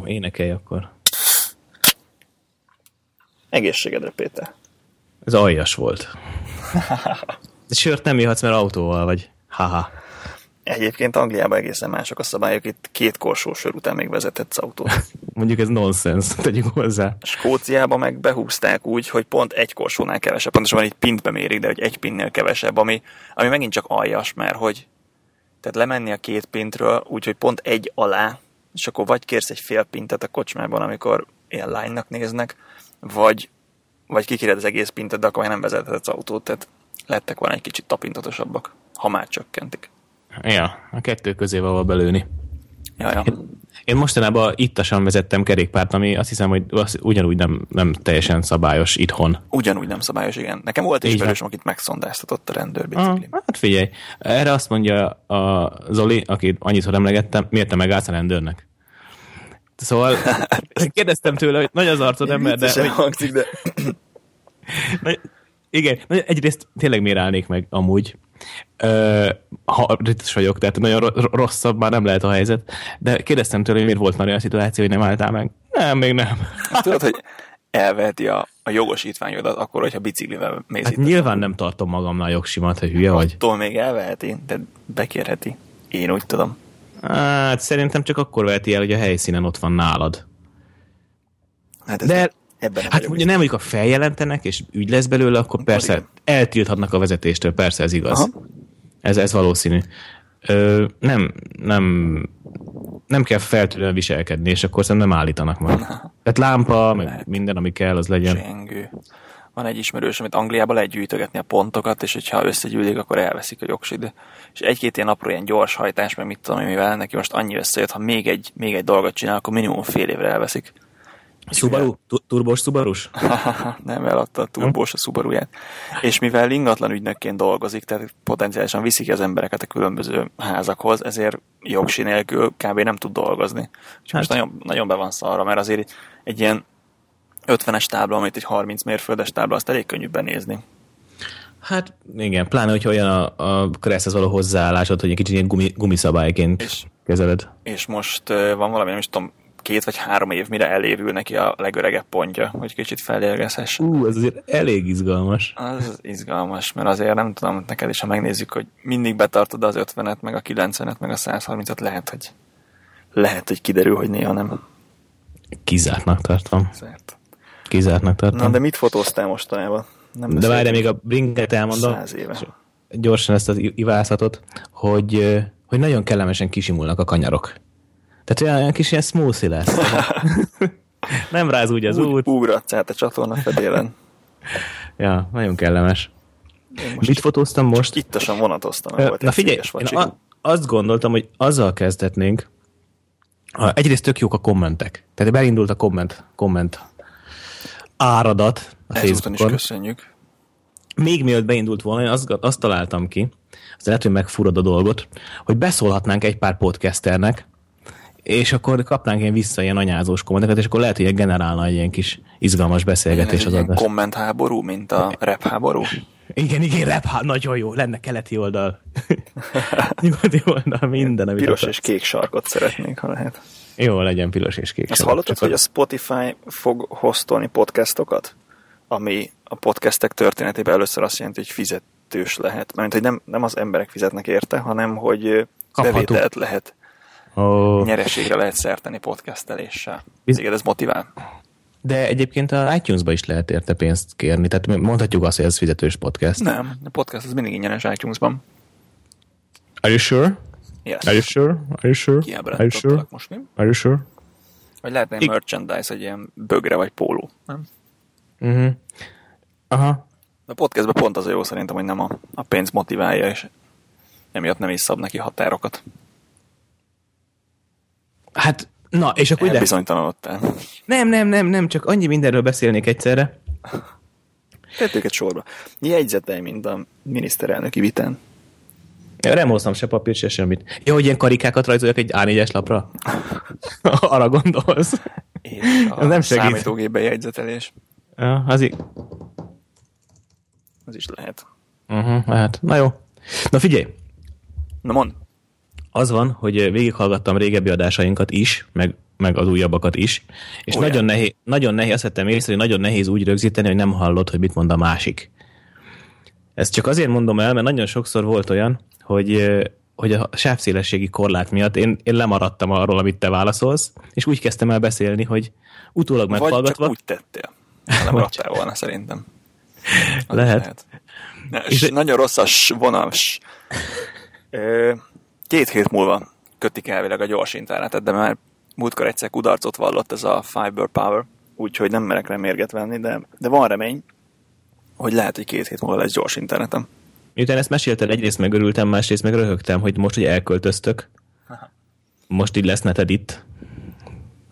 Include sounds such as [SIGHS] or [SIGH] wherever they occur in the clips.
Jó, énekelj akkor. Egészségedre, Péter. Ez aljas volt. [LAUGHS] Sört nem ihatsz, mert autóval vagy. Haha. Egyébként Angliában egészen mások a szabályok, itt két korsó sör után még vezethetsz autót. [LAUGHS] Mondjuk ez nonsens, [LAUGHS] tegyük hozzá. Skóciában meg behúzták úgy, hogy pont egy korsónál kevesebb, pontosabban egy pintbe mérik, de hogy egy pinnél kevesebb, ami, ami megint csak aljas, mert hogy tehát lemenni a két pintről, úgyhogy pont egy alá, és akkor vagy kérsz egy fél pintet a kocsmában, amikor ilyen lánynak néznek, vagy, vagy kikéred az egész pintet, de akkor már nem vezethetsz autót, tehát lettek van egy kicsit tapintatosabbak, ha már csökkentik. Ja, a kettő közé valahol belőni. Ja, ja. Én mostanában ittasan vezettem kerékpárt, ami azt hiszem, hogy az ugyanúgy nem, nem teljesen szabályos itthon. Ugyanúgy nem szabályos, igen. Nekem volt is ismerősöm, akit megszondáztatott a rendőrbiciklim. Ah, hát figyelj, erre azt mondja a Zoli, akit annyiszor emlegettem, miért te megállsz a rendőrnek? Szóval [LAUGHS] kérdeztem tőle, hogy nagy az arcod ember, de... Hogy... hangzik, de... [COUGHS] igen, egyrészt tényleg miért állnék meg amúgy, Ö, ha ritos vagyok, tehát nagyon rosszabb már nem lehet a helyzet, de kérdeztem tőle, hogy miért volt már olyan szituáció, hogy nem álltál meg. Nem, még nem. Tudod, hogy elveheti a, a jogosítványodat akkor, hogyha biciklivel mész hát nyilván nem tartom magamnál jogsimat, hogy hülye vagy. Attól még elveheti, de bekérheti. Én úgy tudom. Hát szerintem csak akkor veheti el, hogy a helyszínen ott van nálad. Hát de Ebben hát ugye nem mondjuk, a feljelentenek, és ügy lesz belőle, akkor persze Igen. eltilthatnak a vezetéstől, persze ez igaz. Ez, ez valószínű. Ö, nem, nem, nem kell feltűnően viselkedni, és akkor szerintem nem állítanak meg. Tehát lámpa, meg minden, ami kell, az legyen. Csengő. Van egy ismerős, amit Angliában lehet gyűjtögetni a pontokat, és hogyha összegyűlik, akkor elveszik a jogsid. És egy-két ilyen apró ilyen gyors hajtás, meg mit tudom, mivel neki most annyi összejött, ha még egy, még egy dolgot csinál, akkor minimum fél évre elveszik. Subaru? Turbos Subarus? [LAUGHS] nem, eladta a turbós a Subaruját. És mivel ingatlan ügynökként dolgozik, tehát potenciálisan viszik az embereket a különböző házakhoz, ezért jogsi nélkül kb. nem tud dolgozni. És hát. most nagyon, nagyon be van szarra, mert azért egy ilyen 50-es tábla, amit egy 30 mérföldes tábla, azt elég könnyű benézni. Hát igen, pláne, hogyha olyan a, a Kresszhez való hozzáállásod, hogy egy kicsit ilyen gumi, gumiszabályként és, kezeled. És most van valami, nem is tudom, két vagy három év, mire elévül neki a legöregebb pontja, hogy kicsit felérgezhessen. Ú, ez azért elég izgalmas. Az izgalmas, mert azért nem tudom, neked is, ha megnézzük, hogy mindig betartod az 50-et, meg a 90-et, meg a 130-at, lehet, hogy lehet, hogy kiderül, hogy néha nem. Kizártnak tartom. Szert. Kizártnak tartom. Na, de mit fotóztál mostanában? Nem de várj, még a brinket elmondom. Száz éve. Gyorsan ezt az ivászatot, hogy, hogy nagyon kellemesen kisimulnak a kanyarok. Tehát olyan, kis ilyen smoothie lesz. [LAUGHS] [LAUGHS] nem ráz úgy az úgy, út. Ugratsz át a csatorna fedélen. [LAUGHS] ja, nagyon kellemes. Most Mit fotóztam most? Ittasan vonatoztam. Na figyelj, én a, azt gondoltam, hogy azzal kezdhetnénk, egyrészt tök jók a kommentek. Tehát beindult a komment, komment áradat a Ezúton is köszönjük. Még mielőtt beindult volna, én azt, azt találtam ki, az lehet, hogy megfurad a dolgot, hogy beszólhatnánk egy pár podcasternek, és akkor kapnánk ilyen vissza ilyen anyázós kommenteket, és akkor lehet, hogy generálna egy ilyen kis izgalmas beszélgetés az adás. kommentháború, mint a rap háború? Igen, igen, rap há- nagyon jó, lenne keleti oldal. [LAUGHS] Nyugati oldal, minden, amit Piros akarsz. és kék sarkot szeretnénk, ha lehet. Jó, legyen piros és kék Azt hallottad, hogy a Spotify fog hostolni podcastokat? Ami a podcastek történetében először azt jelenti, hogy fizetős lehet. Mert hogy nem, nem az emberek fizetnek érte, hanem hogy bevételt lehet Oh. Nyereségre lehet szerteni podcasteléssel. Igen, ez motivál. De egyébként a iTunes-ba is lehet érte pénzt kérni, tehát mondhatjuk azt, hogy ez fizetős podcast. Nem, a podcast az mindig ingyenes iTunes-ban. Are you sure? Yes. Are you sure? Are you sure? Are you sure? most mi? Are you sure? Vagy lehetne egy merchandise, egy ilyen bögre vagy póló, nem? Uh-huh. Aha. De a podcastban pont az a jó szerintem, hogy nem a, a pénz motiválja, és emiatt nem is szab neki határokat. Hát, na, és akkor ide... Bizonytalanodtál. Nem, nem, nem, nem, csak annyi mindenről beszélnék egyszerre. Tettük egy sorba. Jegyzetelj, mint a miniszterelnöki vitán. Ja, nem hoztam se papírt, se semmit. Jó, hogy ilyen karikákat rajzoljak egy A4-es lapra? [LAUGHS] Arra gondolsz. És a nem segít. számítógépben jegyzetelés. Ja, az, í- az is lehet. Uh-huh, lehet. Na jó. Na figyelj. Na mond. Az van, hogy végighallgattam régebbi adásainkat is, meg, meg az újabbakat is, és Olyan. nagyon nehéz, nagyon nehéz, azt vettem észre, hogy nagyon nehéz úgy rögzíteni, hogy nem hallod, hogy mit mond a másik. Ezt csak azért mondom el, mert nagyon sokszor volt olyan, hogy, hogy a sávszélességi korlát miatt én, én lemaradtam arról, amit te válaszolsz, és úgy kezdtem el beszélni, hogy utólag Vagy csak meghallgatva... úgy tettél. Nem maradtál volna szerintem. Az is Lehet. Ne, És- nagyon rosszas vonalas. Két hét múlva kötik elvileg a gyors internetet, de már múltkor egyszer kudarcot vallott ez a Fiber Power, úgyhogy nem merek rá mérget venni, de, de van remény, hogy lehet, hogy két hét múlva lesz gyors internetem. Miután ezt mesélted, egyrészt megörültem, másrészt meg röhögtem, hogy most, hogy elköltöztök, most így lesz neted itt.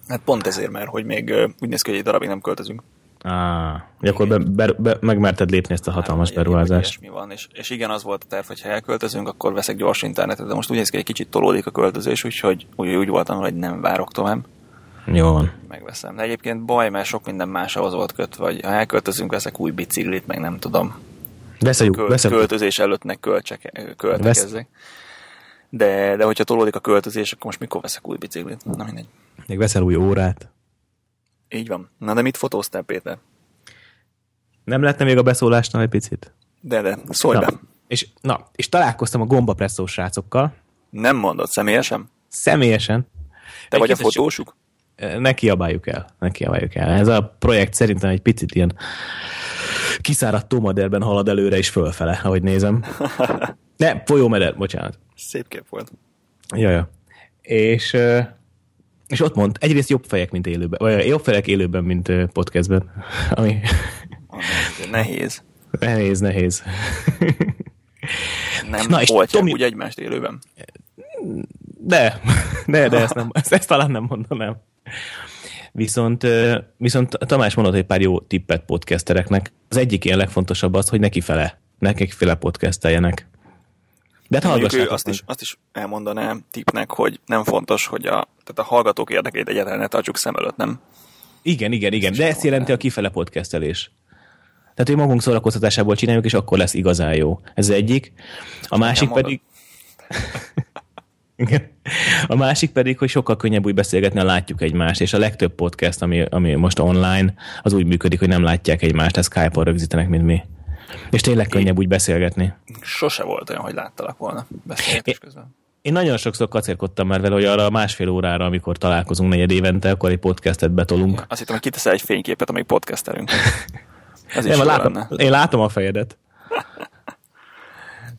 Hát pont ezért, mert hogy még úgy néz ki, hogy egy darabig nem költözünk. Á, hogy akkor be, be, be, megmerted lépni ezt a hatalmas Három, vagy beruházást. ilyesmi van, és, és igen, az volt a terv, hogy ha elköltözünk, akkor veszek gyors internetet, de most úgy néz ki, hogy egy kicsit tolódik a költözés, úgyhogy úgy, úgy voltam, hogy nem várok tovább. Jó van. megveszem. De egyébként baj, mert sok minden más ahhoz volt kötve, vagy ha elköltözünk, veszek új biciklit, meg nem tudom. Veszek, Köl, veszek, költözés előtt meg költsek, költekezzek. De, de hogyha tolódik a költözés, akkor most mikor veszek új biciklit? Na mindegy. még veszel új órát. Így van. Na de mit fotóztál, Péter? Nem lehetne még a beszólásnál egy picit? De, de, szólj Na, be. és, na, és találkoztam a gombapresszós srácokkal, Nem mondod személyesen? személyesen. Te vagy a fotósuk? Ne kiabáljuk el, ne kiabáljuk el. Ez a projekt szerintem egy picit ilyen kiszáradt tómaderben halad előre és fölfele, ahogy nézem. [LAUGHS] Ne, folyómeder, bocsánat. Szép kép volt. Jaja. És, és ott mond, egyrészt jobb fejek, mint élőben, vagy jobb fejek élőben, mint podcastben, ami Nehéz. nehéz, nehéz. Nem Na, és Tomi- úgy egymást élőben. De, de, de ezt, nem, ezt, ezt talán nem mondanám. Viszont, viszont Tamás mondott egy pár jó tippet podcastereknek. Az egyik ilyen legfontosabb az, hogy neki fele, nekik fele podcasteljenek. De hát hallgassátok azt is, azt is elmondanám tipnek, hogy nem fontos, hogy a, tehát a hallgatók érdekeit egyáltalán ne tartsuk szem előtt, nem? Igen, igen, igen. De ezt elmondtam. jelenti a kifele podcastelés. Tehát, hogy magunk szórakoztatásából csináljuk, és akkor lesz igazán jó. Ez egyik. A másik pedig... [LAUGHS] Igen. A másik pedig, hogy sokkal könnyebb úgy beszélgetni, ha látjuk egymást, és a legtöbb podcast, ami, ami most online, az úgy működik, hogy nem látják egymást, tehát Skype-on rögzítenek, mint mi. És tényleg könnyebb úgy beszélgetni. Sose volt olyan, hogy láttalak volna beszélgetés közben. Én nagyon sokszor kacérkodtam már vele, hogy arra a másfél órára, amikor találkozunk negyed évente, akkor egy podcastet betolunk. Azt hittem, hogy kiteszel egy fényképet, amíg podcastelünk. [LAUGHS] Ez is Nem, látom, lenne. én látom a fejedet.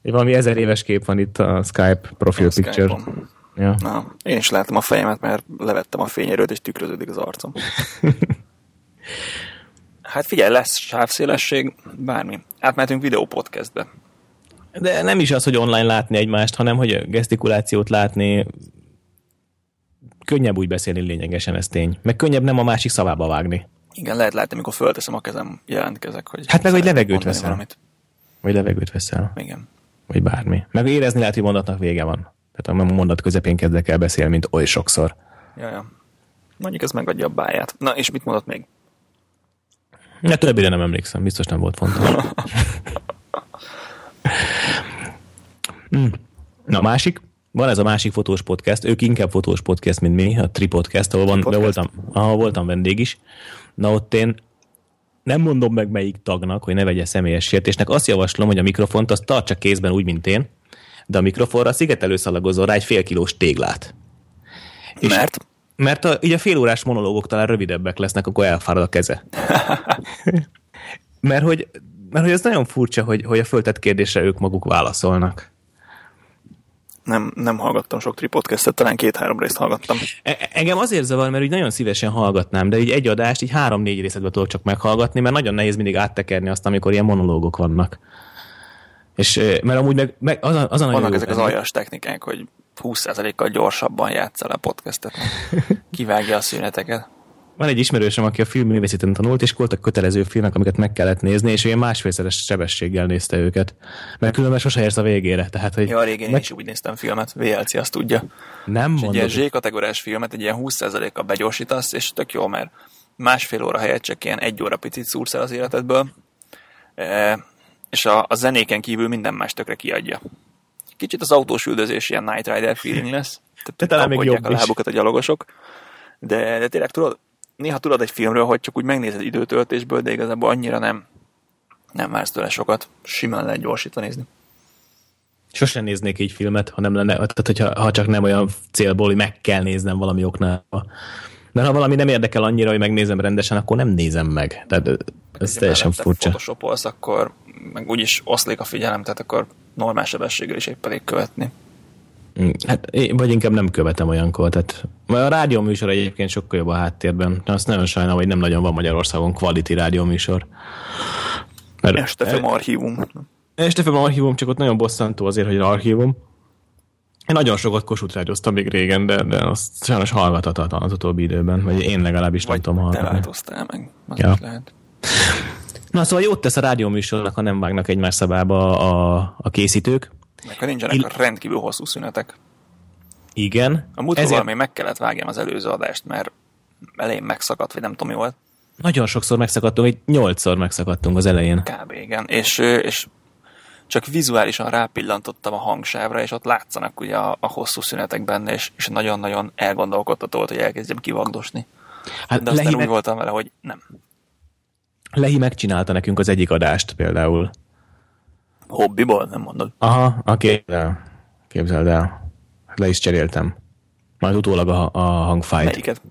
Egy valami ezer éves kép van itt a Skype profile A picture. Skype-on. Ja. Na, én is látom a fejemet, mert levettem a fényerőt, és tükröződik az arcom. [LAUGHS] Hát figyelj, lesz sávszélesség, bármi. Átmentünk videópodcastbe. De nem is az, hogy online látni egymást, hanem hogy a gesztikulációt látni. Könnyebb úgy beszélni lényegesen, ez tény. Meg könnyebb nem a másik szavába vágni. Igen, lehet látni, amikor fölteszem a kezem, jelentkezek, hogy... Hát meg, hogy levegőt veszel. Valamit. Vagy levegőt veszel. Igen. Vagy bármi. Meg érezni lehet, hogy mondatnak vége van. Tehát a mondat közepén kezdek el beszélni, mint oly sokszor. Ja, ja. Mondjuk ez megadja a báját. Na, és mit mondott még? Ja, többire nem emlékszem, biztos nem volt fontos. [LAUGHS] Na, másik, van ez a másik fotós podcast, ők inkább fotós podcast, mint mi, a Tri Podcast, ahol, van, de Podcast? voltam, ahol voltam vendég is. Na ott én nem mondom meg melyik tagnak, hogy ne vegye személyes sértésnek. Azt javaslom, hogy a mikrofont azt tartsa kézben úgy, mint én, de a mikrofonra szigetelőszalagozzon rá egy fél kilós téglát. És- Mert? Mert a, így a félórás monológok talán rövidebbek lesznek, akkor elfárad a keze. [LAUGHS] mert hogy, mert hogy ez nagyon furcsa, hogy, hogy a föltett kérdésre ők maguk válaszolnak. Nem, nem hallgattam sok tripodcastet, talán két-három részt hallgattam. E- Engem azért zavar, mert úgy nagyon szívesen hallgatnám, de így egy adást így három-négy részletbe tudok csak meghallgatni, mert nagyon nehéz mindig áttekerni azt, amikor ilyen monológok vannak. És eh, mert amúgy meg, meg az a, az a Vannak ezek az aljas technikák, hogy 20%-kal gyorsabban játszol a podcastet. [LAUGHS] Kivágja a szüneteket. Van egy ismerősöm, aki a filmművészeten tanult, és voltak kötelező filmek, amiket meg kellett nézni, és ilyen másfélszeres sebességgel nézte őket. Mert különben sose érsz a végére. Tehát, hogy Ja, régen meg is úgy néztem filmet, VLC azt tudja. nem És egy ilyen mondod, Z-kategóriás filmet egy ilyen 20%-kal begyorsítasz, és tök jó, mert másfél óra helyett csak ilyen egy óra picit szúrsz el az életedből, e, és a, a zenéken kívül minden más tökre kiadja. kicsit az autós üldözés ilyen Night Rider feeling lesz. Tehát talán még jobb a lábukat a gyalogosok. De, de tényleg tudod, néha tudod egy filmről, hogy csak úgy megnézed időtöltésből, de igazából annyira nem, nem vársz tőle sokat. Simán lehet gyorsítva nézni. Sosem néznék így filmet, ha nem lenne, tehát hogyha, ha csak nem olyan célból, hogy meg kell néznem valami oknál. De ha valami nem érdekel annyira, hogy megnézem rendesen, akkor nem nézem meg. Tehát ez teljesen furcsa. Ha photoshopolsz, akkor meg úgyis oszlik a figyelem, tehát akkor normál sebességgel is épp elég követni. Hát, vagy inkább nem követem olyankor. Tehát, a rádió műsor egyébként sokkal jobb a háttérben. Azt nagyon sajnálom, hogy nem nagyon van Magyarországon quality rádió műsor. Mert, Estefem archívum. Estefem archívum, csak ott nagyon bosszantó azért, hogy archívum. Én nagyon sokat Kossuth rádióztam még régen, de, de azt sajnos hallgathatatlan az utóbbi időben, vagy én legalábbis vagy nem tudom hallgatni. Te változtál meg, az ja. lehet. Na szóval jót tesz a rádióműsornak, ha nem vágnak egymás szabába a, a készítők. Meg ha nincsenek Il... rendkívül hosszú szünetek. Igen. A múltkor ezért... még meg kellett vágjam az előző adást, mert elején megszakadt, vagy nem tudom mi volt. Nagyon sokszor megszakadtunk, egy nyolcszor megszakadtunk az elején. Kb. igen. És, és csak vizuálisan rápillantottam a hangsávra, és ott látszanak ugye a, a hosszú szünetek benne, és, és nagyon-nagyon elgondolkodtató volt, hogy elkezdjem kivagdosni. Hát De aztán úgy voltam vele, hogy nem. Lehi megcsinálta nekünk az egyik adást például. Hobbiból, nem mondod? Aha, a képzeld, képzeld el. Le is cseréltem. Majd utólag a, a hangfájt. Melyiket?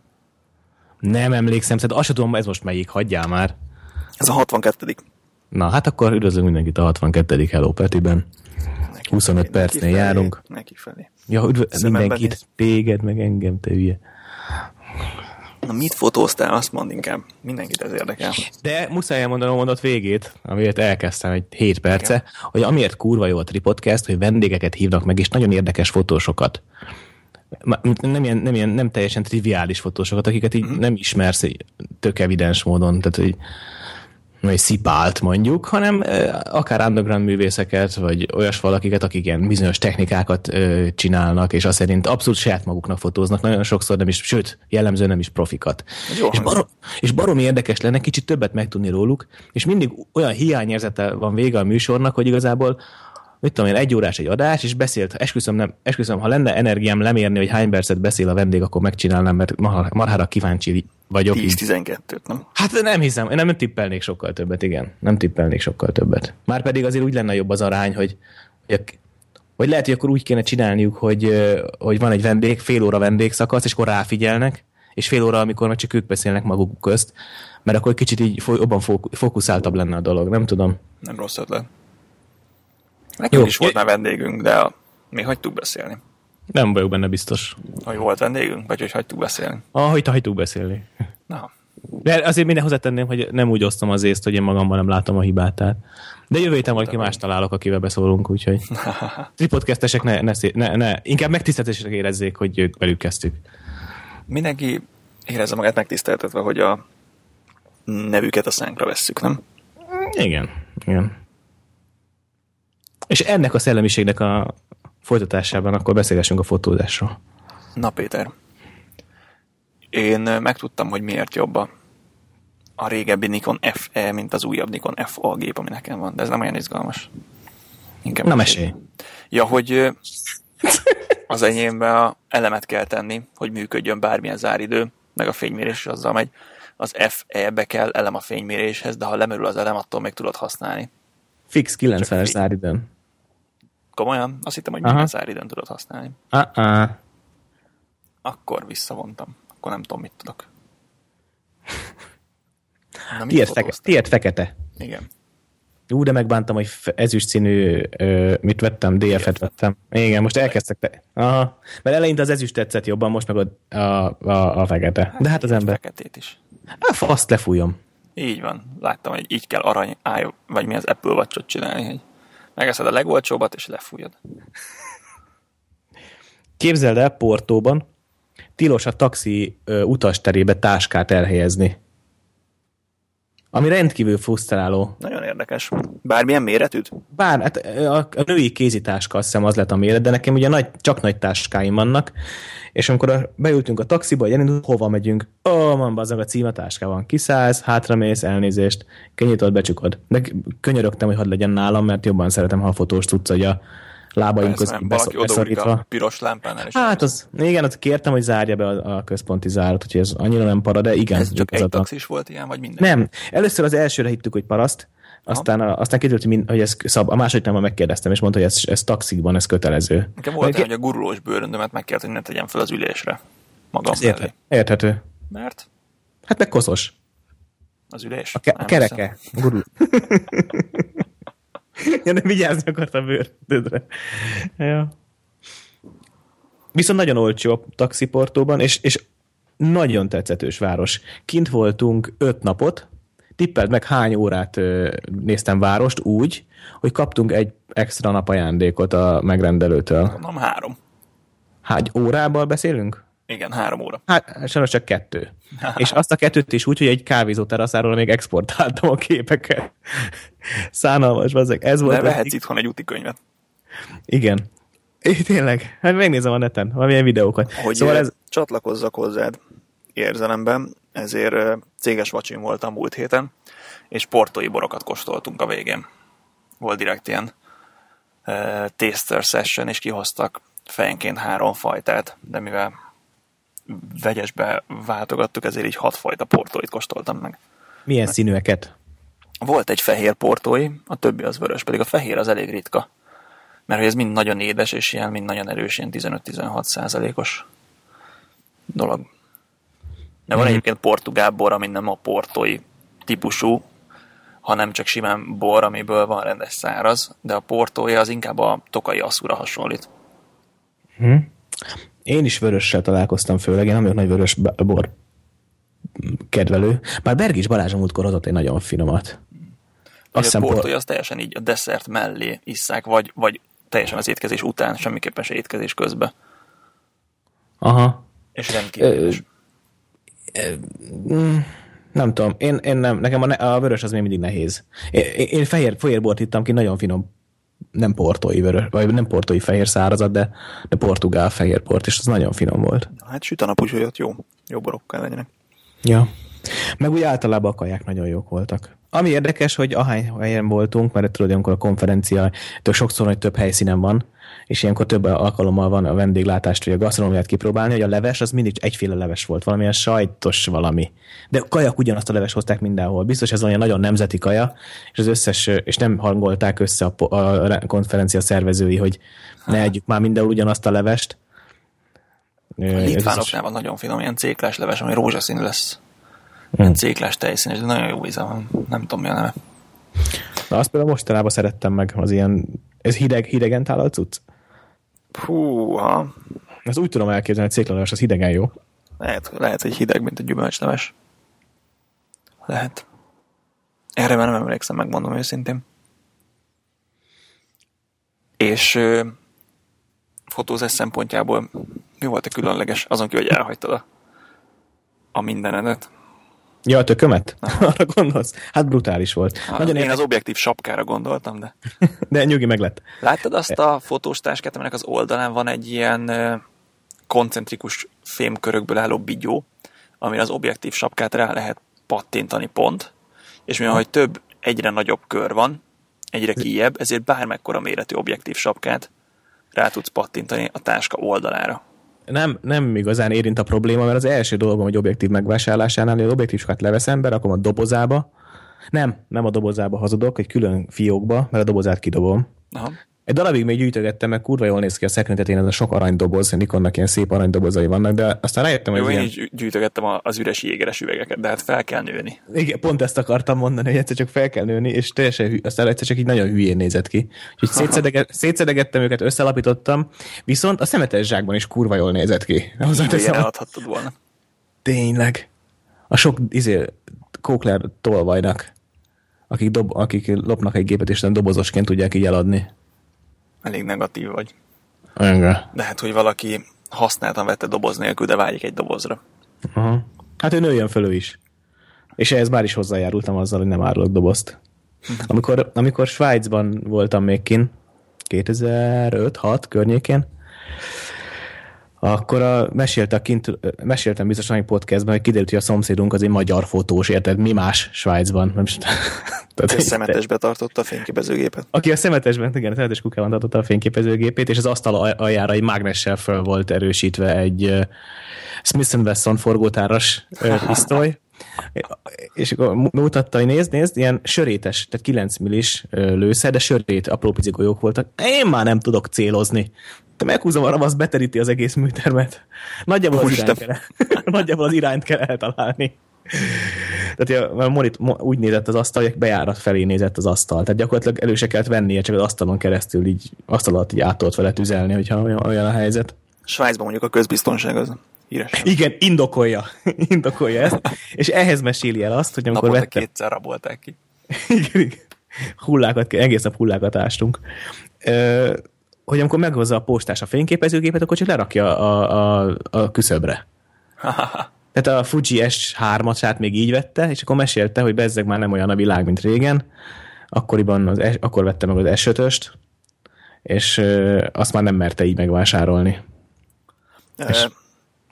Nem emlékszem, szerintem azt sem tudom, ez most melyik, hagyjál már. Ez a 62 Na, hát akkor üdvözlünk mindenkit a 62. Hello Petiben. 25 neki percnél felé, járunk. Neki felé. Ja, üdv- mindenkit, téged, meg engem, te hülye. Na mit fotóztál, azt mondd inkább. Mindenkit ez érdekel. De muszáj elmondanom a mondat végét, amiért elkezdtem egy 7 perce, Igen. hogy amiért kurva jó a Tripodcast, hogy vendégeket hívnak meg, és nagyon érdekes fotósokat. Nem, ilyen, nem, ilyen, nem teljesen triviális fotósokat, akiket így uh-huh. nem ismersz tök evidens módon. Tehát, hogy vagy szipált mondjuk, hanem akár underground művészeket, vagy olyas valakiket, akik ilyen bizonyos technikákat csinálnak, és azt szerint abszolút saját maguknak fotóznak, nagyon sokszor nem is, sőt, jellemző nem is profikat. Jó, és, barom, és baromi érdekes lenne kicsit többet megtudni róluk, és mindig olyan hiányérzete van vége a műsornak, hogy igazából mit tudom én, egy órás egy adás, és beszélt, esküszöm, nem, esküszöm, ha lenne energiám lemérni, hogy hány percet beszél a vendég, akkor megcsinálnám, mert marhára kíváncsi vagyok. 10-12-t, nem? Hát nem hiszem, én nem tippelnék sokkal többet, igen. Nem tippelnék sokkal többet. Már pedig azért úgy lenne jobb az arány, hogy, hogy, hogy lehet, hogy akkor úgy kéne csinálniuk, hogy, hogy van egy vendég, fél óra vendégszakasz, és akkor ráfigyelnek, és fél óra, amikor meg csak ők beszélnek maguk közt, mert akkor kicsit így jobban fókuszáltabb lenne a dolog, nem tudom. Nem rossz ötlet. Nekünk is volt már vendégünk, de a... mi hagytuk beszélni. Nem vagyok benne biztos. Hogy volt vendégünk, vagy hogy hagytuk beszélni? Ah, hogy hagytuk beszélni. Na. De azért minden hozzátenném, hogy nem úgy osztom az észt, hogy én magamban nem látom a hibát. Tehát. De jövő héten valaki más találok, akivel beszólunk, úgyhogy [LAUGHS] tripodcastesek ne, ne, ne, ne, inkább megtiszteltetések érezzék, hogy ők velük kezdtük. Mindenki érezze magát megtiszteltetve, hogy a nevüket a szánkra vesszük, nem? Igen, igen. És ennek a szellemiségnek a folytatásában akkor beszélgessünk a fotózásról. Na Péter, én megtudtam, hogy miért jobb a, a régebbi Nikon FE, mint az újabb Nikon FA gép, ami nekem van, de ez nem olyan izgalmas. Inkább Na mesélj. Ja, hogy az enyémbe elemet kell tenni, hogy működjön bármilyen záridő, meg a fénymérés azzal megy. Az FE-be kell elem a fényméréshez, de ha lemerül az elem, attól még tudod használni. Fix 90-es záridőn. Komolyan? Azt hittem, hogy minden záridőn tudod használni. Uh-uh. Akkor visszavontam. Akkor nem tudom, mit tudok. Na, tiéd, feke, fekete. Igen. Ú, de megbántam, hogy ezüst színű, ö, mit vettem, DF-et vettem. Igen, most elkezdtek. Te... Aha. Mert eleinte az ezüst tetszett jobban, most meg a, a, a, a fekete. Hát, de hát az ember. Feketét is. Hát faszt lefújom. Így van. Láttam, hogy így kell arany, áj, vagy mi az Apple watch csinálni, hogy Megeszed a legolcsóbbat, és lefújod. Képzeld el, Portóban tilos a taxi ö, utasterébe táskát elhelyezni. Ami rendkívül frusztráló. Nagyon érdekes. Bármilyen méretűt? Bár, hát a, a női kézitáska azt hiszem az lett a méret, de nekem ugye nagy, csak nagy táskáim vannak, és amikor a, beültünk a taxiba, hogy elindult, hova megyünk? Ó, oh, van bazdmeg a címe táskában. Kiszállsz, hátramész, elnézést, kinyitod, becsukod. De könyörögtem, hogy hadd legyen nálam, mert jobban szeretem, ha a fotós tudsz, hogy a lábaink Persze, közben beszorítva. a piros lámpánál. És Hát az, igen, az kértem, hogy zárja be a, a központi zárat, úgyhogy ez annyira nem para, de igen. ez csak egy taxis volt ilyen, vagy minden? Nem, először az elsőre hittük, hogy paraszt, aztán, a, aztán kiderült, hogy, mind, hogy ez szab, a második nem megkérdeztem, és mondta, hogy ez, ez taxikban, ez kötelező. Nekem volt olyan, hogy a gurulós bőröndömet megkért, hogy ne tegyem fel az ülésre. Magam Ez érthető. érthető. Mert Hát meg koszos. az ülés. A, ke- a kereke. Gurul. [LAUGHS] [LAUGHS] ja, nem vigyázni akartam bőröndödre. Ja. Viszont nagyon olcsó a taxiportóban, és, és nagyon tetszetős város. Kint voltunk öt napot, tippeld meg hány órát néztem várost úgy, hogy kaptunk egy extra nap ajándékot a megrendelőtől. Mondom, három. Hány órával beszélünk? Igen, három óra. Hát sajnos csak kettő. [LAUGHS] És azt a kettőt is úgy, hogy egy kávézó teraszáról még exportáltam a képeket. Szánalmas, ezek. Ez volt. De vehetsz itthon egy úti könyvet. Igen. É, tényleg. Hát megnézem a neten, valamilyen videókat. Hogy szóval ez... csatlakozzak hozzád érzelemben, ezért céges vacsin voltam múlt héten, és portói borokat kóstoltunk a végén. Volt direkt ilyen uh, taster session, és kihoztak fejenként három fajtát, de mivel vegyesbe váltogattuk, ezért így hat fajta portóit kóstoltam meg. Milyen színűeket? Volt egy fehér portói, a többi az vörös, pedig a fehér az elég ritka. Mert hogy ez mind nagyon édes, és ilyen mind nagyon erős, ilyen 15-16 százalékos dolog. De van Mhm. egyébként portugál bor, ami nem a portói típusú, hanem csak simán bor, amiből van rendes száraz, de a portói az inkább a tokai asszúra hasonlít. Hm? Én is vörössel találkoztam főleg, én nem vagyok nagy vörös bor kedvelő. Bár Bergis Balázs múltkor hozott egy nagyon finomat. Azt a hiszem, por- portói az teljesen így a desszert mellé isszák, vagy, vagy teljesen az étkezés után, semmiképpen se étkezés közben. Aha. És rendkívül. Mm, nem tudom, én, én nem, nekem a, ne- a vörös az még mindig nehéz. Én, én- én fehér, fehér bort ittam ki, nagyon finom, nem portói vörös, vagy nem portói fehér szárazat, de, de portugál fehér bort, és az nagyon finom volt. Hát süt a nap, úgyhogy ott jó, jó borok kell legyenek. Ja. Meg úgy általában a kaják nagyon jók voltak. Ami érdekes, hogy ahány helyen voltunk, mert tudod, amikor a konferencia tök sokszor, hogy több helyszínen van, és ilyenkor több alkalommal van a vendéglátást, vagy a gasztronómiát kipróbálni, hogy a leves az mindig egyféle leves volt, valamilyen sajtos valami. De a kajak ugyanazt a leves hozták mindenhol. Biztos ez olyan nagyon nemzeti kaja, és az összes, és nem hangolták össze a, a konferencia szervezői, hogy ne együk már mindenhol ugyanazt a levest. A litvánoknál van nagyon finom, ilyen céklás leves, ami rózsaszínű lesz. Ilyen céklás tejszínes, de nagyon jó íze van. Nem tudom mi a neve. Na, azt például mostanában szerettem meg, az ilyen, ez hideg, hidegen tálalt cucc? Húha, Ezt úgy tudom elképzelni, hogy céklaleves az hidegen jó. lehet, lehet, hogy hideg, mint a gyümölcsleves. Lehet. Erre már nem emlékszem, megmondom őszintén. És ö, fotózás szempontjából mi volt a különleges? Azon kívül, hogy elhagytad a, a mindenedet. Ja, a tökömet? [LAUGHS] Arra gondolsz? Hát brutális volt. Hát, Nagyon én érdekes, az objektív sapkára gondoltam, de... [LAUGHS] de nyugi meg lett. Láttad azt a fotós táskát, aminek az oldalán van egy ilyen koncentrikus fémkörökből álló bigyó, amire az objektív sapkát rá lehet pattintani pont, és mivel hogy több, egyre nagyobb kör van, egyre kijebb, ezért bármekkora méretű objektív sapkát rá tudsz pattintani a táska oldalára. Nem, nem igazán érint a probléma, mert az első dolgom, hogy objektív megvásárlásánál, hogy az objektív sokat leveszem, berakom a dobozába. Nem, nem a dobozába hazudok, egy külön fiókba, mert a dobozát kidobom. Aha. Egy darabig még gyűjtögettem, meg kurva jól néz ki a szekretetén, ez a sok aranydoboz, Nikonnak ilyen szép aranydobozai vannak, de aztán rájöttem, hogy Jó, én ilyen... gyűjtögettem az üres jégeres üvegeket, de hát fel kell nőni. Igen, pont ezt akartam mondani, hogy egyszer csak fel kell nőni, és teljesen hű, aztán egyszer csak így nagyon hülyén nézett ki. Úgyhogy [LAUGHS] szétszedege, szétszedegettem őket, összelapítottam, viszont a szemetes zsákban is kurva jól nézett ki. [LAUGHS] Igen, Hozzáteszem, eladhattad volna. tényleg. A sok izé, kókler tolvajnak, akik, dob, akik lopnak egy gépet, és nem dobozosként tudják így eladni. Elég negatív vagy. Igen. De hát, hogy valaki használtan vette doboz nélkül, de vágyik egy dobozra. Aha. Hát ő nőjön föl ő is. És ehhez már is hozzájárultam azzal, hogy nem árulok dobozt. [LAUGHS] Amikor, amikor Svájcban voltam még kin, 2005-6 környékén, akkor a, mesélte kint, meséltem biztos a podcastban, hogy kiderült, hogy a szomszédunk az egy magyar fotós, érted? Mi más Svájcban? Nem, [LAUGHS] Tehát a szemetesbe tartotta a fényképezőgépet. Aki a szemetesben, igen, a szemetes kukában tartotta a fényképezőgépét, és az asztal aljára egy mágnessel föl volt erősítve egy uh, Smith Wesson forgótáras uh, [LAUGHS] pisztoly, és akkor mutatta, hogy nézd, nézd, ilyen sörétes, tehát 9 millis lőszer, de sörét, apró pici golyók voltak. Én már nem tudok célozni. Te meghúzom a ravasz, beteríti az egész műtermet. Nagyjából az, irányt kell, [LAUGHS] nagyjából az irányt kell eltalálni. Tehát a monit, úgy nézett az asztal, hogy bejárat felé nézett az asztal. Tehát gyakorlatilag elő se kellett vennie, csak az asztalon keresztül így asztal alatt így át vele tüzelni, hogyha olyan, olyan a helyzet. Svájcban mondjuk a közbiztonság az híres. Igen, indokolja. [LAUGHS] indokolja ezt. És ehhez meséli el azt, hogy amikor Naponta vette... kétszer rabolták ki. [LAUGHS] igen, igen. Hullákat, egész nap hullákat ástunk. Ö, hogy amikor meghozza a postás a fényképezőgépet, akkor csak lerakja a, a, a küszöbre. [LAUGHS] Tehát a Fuji S3-asát még így vette, és akkor mesélte, hogy bezzeg már nem olyan a világ, mint régen. Akkoriban az, akkor vette meg az S5-öst, és azt már nem merte így megvásárolni. E- és,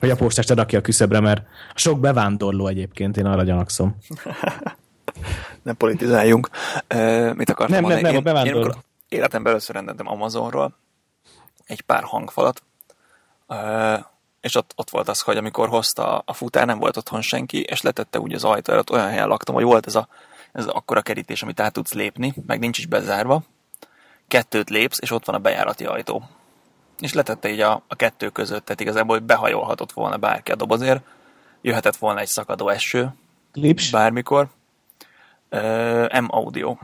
hogy a postást rakja a küszöbre, mert sok bevándorló egyébként, én arra gyanakszom. [LAUGHS] nem politizáljunk. E, mit akartam nem, mondani? Nem, nem, a bevándorló. Én, én életemben először rendeltem Amazonról egy pár hangfalat, és ott, ott volt az, hogy amikor hozta a futár, nem volt otthon senki, és letette úgy az ajtó előtt, olyan helyen laktam, hogy volt ez a, ez akkora kerítés, amit át tudsz lépni, meg nincs is bezárva, kettőt lépsz, és ott van a bejárati ajtó. És letette így a, a kettő között, tehát igazából, hogy behajolhatott volna bárki a dobozért, jöhetett volna egy szakadó eső, Lips. bármikor. Uh, M Audio,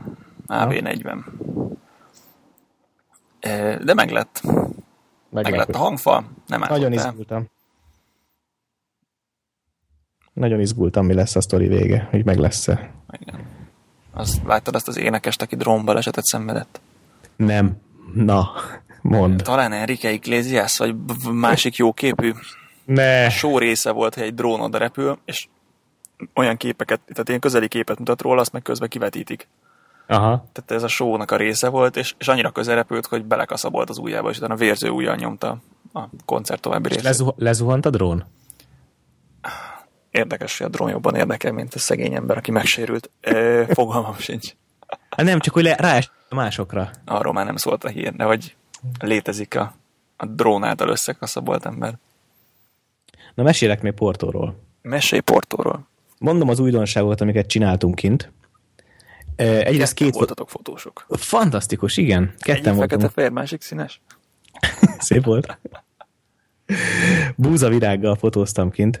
AV40. De meg lett. Meg, meg lett a hangfal, nem Nagyon izgultam. Nagyon izgultam, mi lesz a sztori vége, hogy meg lesz-e. Igen. Azt láttad azt az énekest, aki drónbalesetet szenvedett? Nem. Na, mond. Talán Enrique Iglesias, vagy másik jó képű. Ne. A show része volt, hogy egy drón oda repül, és olyan képeket, tehát ilyen közeli képet mutat róla, azt meg közben kivetítik. Aha. Tehát ez a show-nak a része volt, és, és annyira közel repült, hogy belekaszabolt az ujjába, és utána vérző ujjal nyomta a koncert további részét. Lezuh- lezuhant a drón? Érdekes, hogy a drón jobban érdekel, mint a szegény ember, aki megsérült. E, fogalmam sincs. Hát nem, csak hogy le, rá másokra. Arról már nem szólt a hír, de hogy létezik a, a drón által összekaszabolt ember. Na mesélek még Portóról. Mesélj Portóról. Mondom az újdonságokat, amiket csináltunk kint. Egyrészt két voltatok fotósok. Fantasztikus, igen. Ketten Egyik fekete fehér, másik színes. [LAUGHS] Szép volt. Búza virággal fotóztam kint.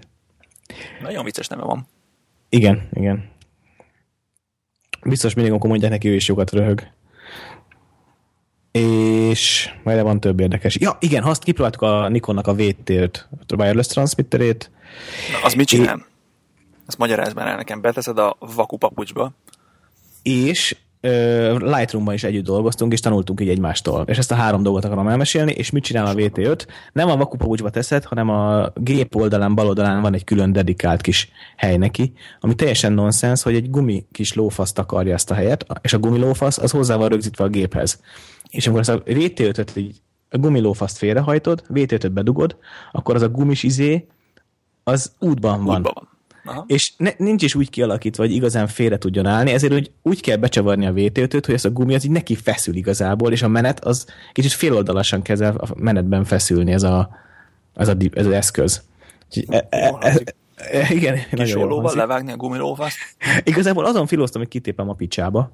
Nagyon vicces neve van. Igen, igen. Biztos mindig, amikor mondják neki, ő is sokat röhög. És majd van több érdekes. Ja, igen, azt kipróbáltuk a Nikonnak a VT-t, a wireless transmitterét. Na, az mit csinál? É... Ezt magyarázd már el nekem. Beteszed a vakupapucsba, és Lightroom-ban is együtt dolgoztunk, és tanultunk így egymástól. És ezt a három dolgot akarom elmesélni, és mit csinál a VT5? Nem a vakupapucsba teszed, hanem a gép oldalán, bal oldalán van egy külön dedikált kis hely neki, ami teljesen nonsens, hogy egy gumi kis lófasz takarja ezt a helyet, és a gumilófasz az hozzá van rögzítve a géphez. És amikor ezt a VT5-öt így a gumilófaszt félrehajtod, VT5-öt bedugod, akkor az a gumis izé, az útban van. Útban van. Aha. És ne, nincs is úgy kialakítva, hogy igazán félre tudjon állni, ezért úgy, úgy kell becsavarni a vt hogy ez a gumi az így neki feszül igazából, és a menet az kicsit féloldalasan kezd a menetben feszülni ez, a, ez, a, ez az eszköz. e, e, e, e, igen, Kis ollóval levágni a gumilófaszt? [LAUGHS] Igazából azon filoztam, hogy kitépem a picsába,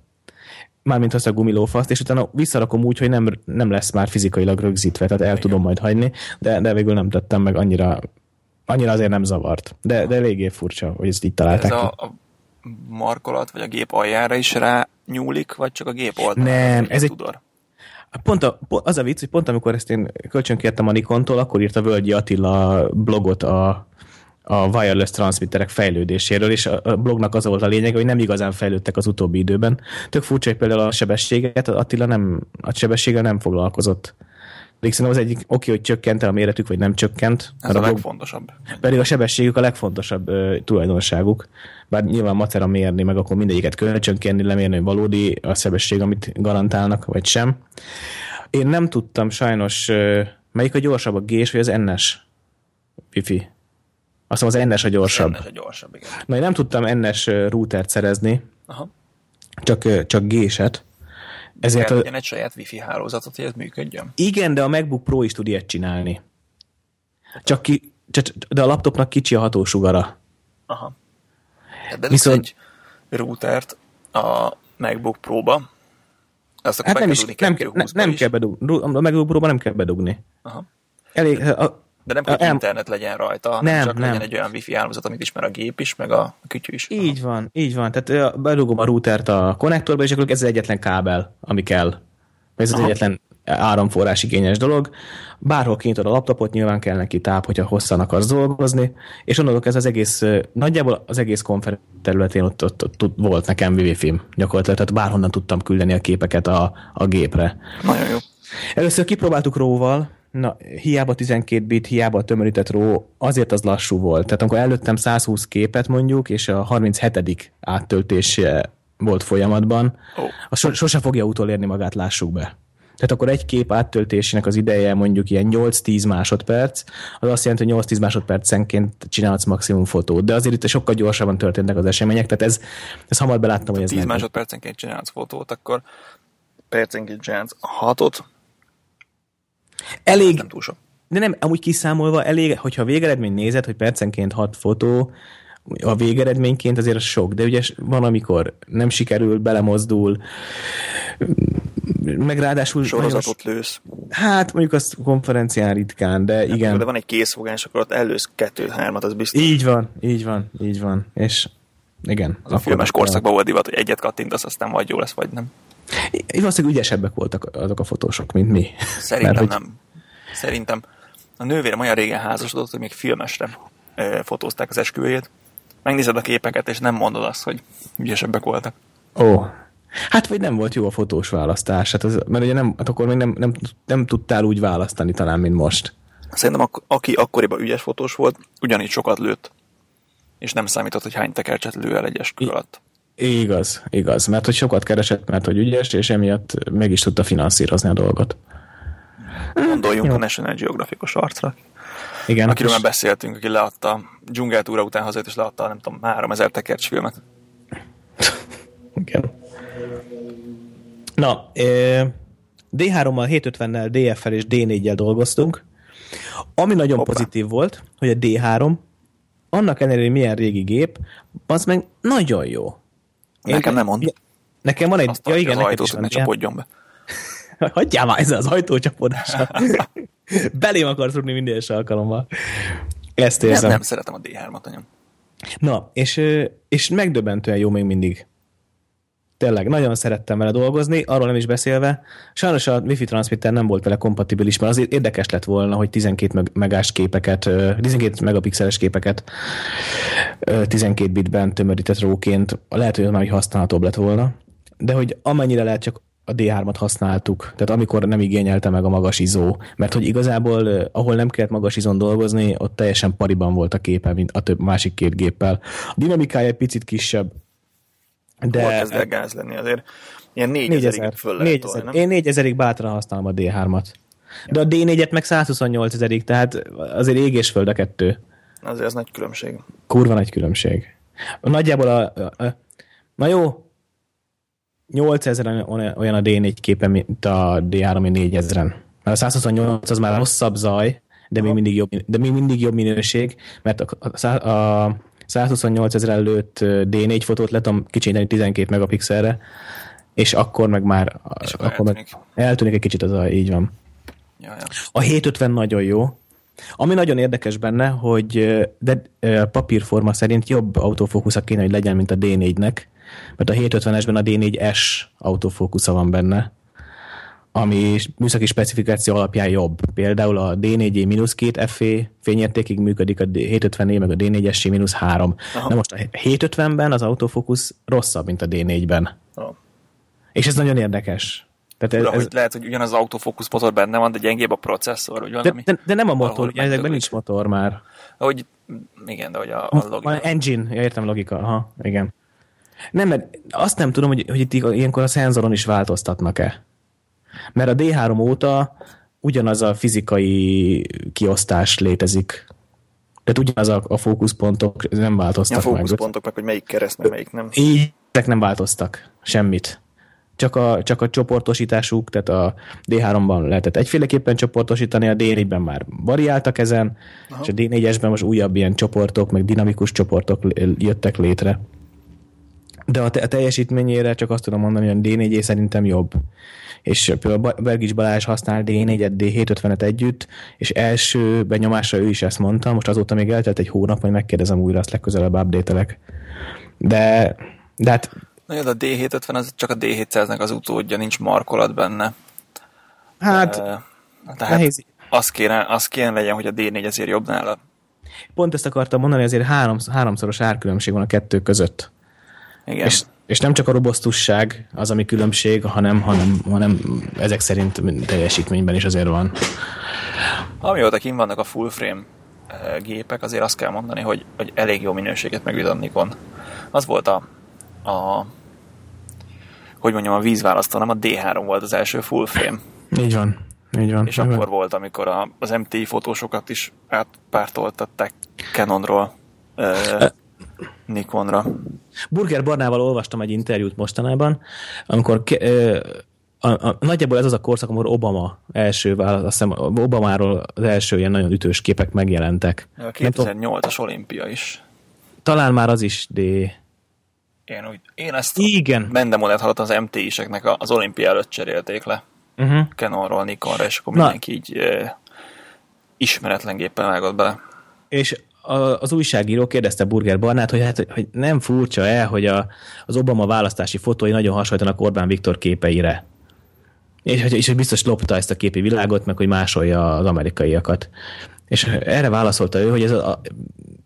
mármint azt a gumilófaszt, és utána visszarakom úgy, hogy nem, nem lesz már fizikailag rögzítve, tehát el Igen. tudom majd hagyni, de, de végül nem tettem meg annyira annyira azért nem zavart. De, de eléggé furcsa, hogy ezt így találták. Ez a, a markolat, vagy a gép aljára is rá nyúlik, vagy csak a gép oldalára? Nem, ez egy, tudor? Pont a, az a vicc, hogy pont amikor ezt én kölcsönkértem a Nikontól, akkor írt a Völgyi Attila blogot a, a wireless transmitterek fejlődéséről, és a blognak az volt a lényeg, hogy nem igazán fejlődtek az utóbbi időben. Tök furcsa, hogy például a sebességet, Attila nem, a sebességgel nem foglalkozott. Szerintem az egyik oké, hogy csökkent a méretük, vagy nem csökkent. Ez a, legfontosabb. Pedig a sebességük a legfontosabb ö, tulajdonságuk. Bár nyilván macera mérni, meg akkor mindegyiket kölcsönkenni, lemérni, hogy valódi a sebesség, amit garantálnak, vagy sem. Én nem tudtam sajnos, ö, melyik a gyorsabb, a G-s vagy az NS? wifi. Azt mondom, az NS a gyorsabb. NS a gyorsabb, igen. Na, én nem tudtam NS routert szerezni, Aha. csak, csak géset. Ezért Kell a... egy saját wifi hálózatot, hogy ez működjön. Igen, de a MacBook Pro is tud ilyet csinálni. Csak ki, csak, de a laptopnak kicsi a hatósugara. Aha. De Viszont... egy routert a MacBook Pro-ba, azt akkor hát nem, is, nem, nem, nem kell bedugni. A MacBook Pro-ba nem kell bedugni. Aha. Elég, a, de nem kell, hogy internet legyen rajta, nem, csak nem. legyen egy olyan wifi hálózat, amit ismer a gép is, meg a kütyű is. Így Aha. van, így van. Tehát bedugom a routert a konnektorba, és akkor ez az egyetlen kábel, ami kell. Ez az Aha. egyetlen áramforrás igényes dolog. Bárhol kinyitod a laptopot, nyilván kell neki táp, hogyha hosszan akarsz dolgozni, és onnantól ez az egész, nagyjából az egész konferencia területén ott, ott, ott, ott volt nekem wifi gyakorlatilag, tehát bárhonnan tudtam küldeni a képeket a, a gépre. Nagyon jó. Először kipróbáltuk róval, na, hiába 12 bit, hiába a tömörített ró, azért az lassú volt. Tehát amikor előttem 120 képet mondjuk, és a 37. áttöltés volt folyamatban, oh. az sose fogja utolérni magát, lássuk be. Tehát akkor egy kép áttöltésének az ideje mondjuk ilyen 8-10 másodperc, az azt jelenti, hogy 8-10 másodpercenként csinálsz maximum fotót, de azért itt sokkal gyorsabban történnek az események, tehát ez, ez hamar beláttam, hogy ez 10 másodpercenként csinálsz fotót, akkor percenként csinálsz hatot, Elég, nem túl sok. De nem, amúgy kiszámolva elég, hogyha végeredmény nézed, hogy percenként hat fotó, a végeredményként azért az sok, de ugye van, amikor nem sikerül, belemozdul, meg ráadásul... Sorozatot nagyon, lősz. Hát mondjuk azt konferencián ritkán, de hát, igen. De van egy készfogás, akkor ott elősz kettőt, hármat, az biztos. Így van, így van, így van. És igen. Az a filmes korszakban volt divat, hogy egyet kattintasz, aztán vagy jó lesz, vagy nem. Én valószínűleg ügyesebbek voltak azok a fotósok, mint mi. Szerintem Mert, nem. Hogy... Szerintem a nővérem olyan régen házasodott, hogy még filmesre fotózták az esküvőjét. Megnézed a képeket, és nem mondod azt, hogy ügyesebbek voltak. Ó, Hát vagy nem volt jó a fotós választás, hát az, mert ugye nem, hát akkor még nem, nem, nem tudtál úgy választani talán, mint most. Szerintem ak- aki akkoriban ügyes fotós volt, ugyanígy sokat lőtt. És nem számított, hogy hány tekercset lő el egy eskü alatt. Igaz, igaz, mert hogy sokat keresett, mert hogy ügyes, és emiatt meg is tudta finanszírozni a dolgot. Gondoljunk Jó. a National Geographic-os arcra. Igen. Akiről már beszéltünk, aki leadta a dzsungeltúra után hazajött, és leadta, nem tudom, 3000 tekercs filmet. [LAUGHS] Igen. Na, D3-mal, 750-nel, DF-el és D4-jel dolgoztunk. Ami nagyon Hoppá. pozitív volt, hogy a D3 annak ellenére, hogy milyen régi gép, az meg nagyon jó. Nekem nem mond. Nekem van egy... Azt ja, igen, az ajtót, hogy ne csapodjon be. [LAUGHS] Hagyjál már ezzel az ajtócsapódással. [LAUGHS] Belém akarsz rúgni minden egyes alkalommal. Ezt érzem. Nem, nem szeretem a D3-at, anyom. Na, és, és megdöbbentően jó még mindig. Tényleg, nagyon szerettem vele dolgozni, arról nem is beszélve. Sajnos a Wi-Fi transmitter nem volt vele kompatibilis, mert azért érdekes lett volna, hogy 12 megás képeket, 12 megapixeles képeket 12 bitben tömörített róként, lehet, hogy már használhatóbb lett volna, de hogy amennyire lehet csak a D3-at használtuk, tehát amikor nem igényelte meg a magas izó, mert hogy igazából ahol nem kellett magas izon dolgozni, ott teljesen pariban volt a képe, mint a több másik két géppel. A dinamikája egy picit kisebb, de... Hol kezd el gáz lenni azért? Ilyen 4000-ig föl lehet 4000, tolni, Én 4000-ig bátran használom a D3-at. De a D4-et meg 128 ezerig, tehát azért ég és föld a kettő. Azért ez nagy különbség. Kurva nagy különbség. Nagyjából a, a, a na jó, 8000 olyan a D4 képe, mint a D3 4000-en. Mert a 128 az már hosszabb zaj, de még mindig jobb, de még mindig jobb minőség, mert a, a, a 128 ezer előtt D4 fotót letom kicsinteni 12 megapixelre, és akkor meg már és akkor eltűnik. meg eltűnik egy kicsit az a, így van. Ja, ja. A 750 nagyon jó. Ami nagyon érdekes benne, hogy de papírforma szerint jobb autofókusza kéne, hogy legyen, mint a D4-nek, mert a 750-esben a D4S autofókusza van benne, ami műszaki specifikáció alapján jobb. Például a D4E-2 FE fényértékig működik, a 750E meg a D4-es 3. Na most a 750-ben az autofókusz rosszabb, mint a D4-ben. Oh. És ez nagyon érdekes. Tehát ez, Ura, ez... Hogy lehet, hogy ugyanaz az autofókusz motor benne van, de gyengébb a processzor, vagy valami. De, de, de nem a motor, ugye ezekben nincs motor már. Hogy, igen, de hogy a, a logika. A engine, ja, értem logika, aha, igen. Nem, mert azt nem tudom, hogy, hogy itt ilyenkor a szenzoron is változtatnak-e. Mert a D3 óta ugyanaz a fizikai kiosztás létezik. Tehát ugyanaz a, a fókuszpontok nem változtak a fókuszpontok, meg, hogy melyik kereszt, meg melyik nem. Így, ezek nem változtak. Semmit. Csak a, csak a csoportosításuk, tehát a D3-ban lehetett egyféleképpen csoportosítani, a D4-ben már variáltak ezen, Aha. és a D4-esben most újabb ilyen csoportok, meg dinamikus csoportok jöttek létre. De a, te- a teljesítményére csak azt tudom mondani, hogy a D4 szerintem jobb. És például Bergics Balázs használ D4-et, D750-et együtt, és első benyomásra ő is ezt mondta, most azóta még eltelt egy hónap, majd megkérdezem újra, azt legközelebb update De, de hát... Na jó, de a D750 az csak a D700-nek az utódja, nincs markolat benne. Hát, uh, tehát nehéz. Az kéne, az kéne legyen, hogy a D4 azért jobb nála. Pont ezt akartam mondani, ezért három, háromszoros árkülönbség van a kettő között. Igen. És, és nem csak a robosztusság az, ami különbség, hanem, hanem, hanem ezek szerint teljesítményben is azért van. Amióta kim vannak a full frame eh, gépek, azért azt kell mondani, hogy, hogy elég jó minőséget megüt a Nikon. Az volt a, a hogy mondjam, a vízválasztó, nem a D3 volt az első full frame. Így van. Így van. És így akkor van. volt, amikor a, az MTI fotósokat is átpártoltatták Canonról. E, Nikonra. Burger Barnával olvastam egy interjút mostanában, amikor a, a, nagyjából ez az a korszak, amikor Obama első válasz, azt hiszem Obamáról az első ilyen nagyon ütős képek megjelentek. A 2008-as olimpia is. Talán már az is, de... Én, úgy, én ezt Igen. Mendemonet hallottam az MT-iseknek az olimpia előtt cserélték le. Uh-huh. Canonról Nikonra, és akkor mindenki így e, ismeretlen géppel vágott bele. És az újságíró kérdezte Burger Barnát, hogy, hát, hogy nem furcsa el, hogy a, az Obama választási fotói nagyon hasonlítanak Orbán Viktor képeire. És, és hogy biztos lopta ezt a képi világot, meg hogy másolja az amerikaiakat. És erre válaszolta ő, hogy ez a,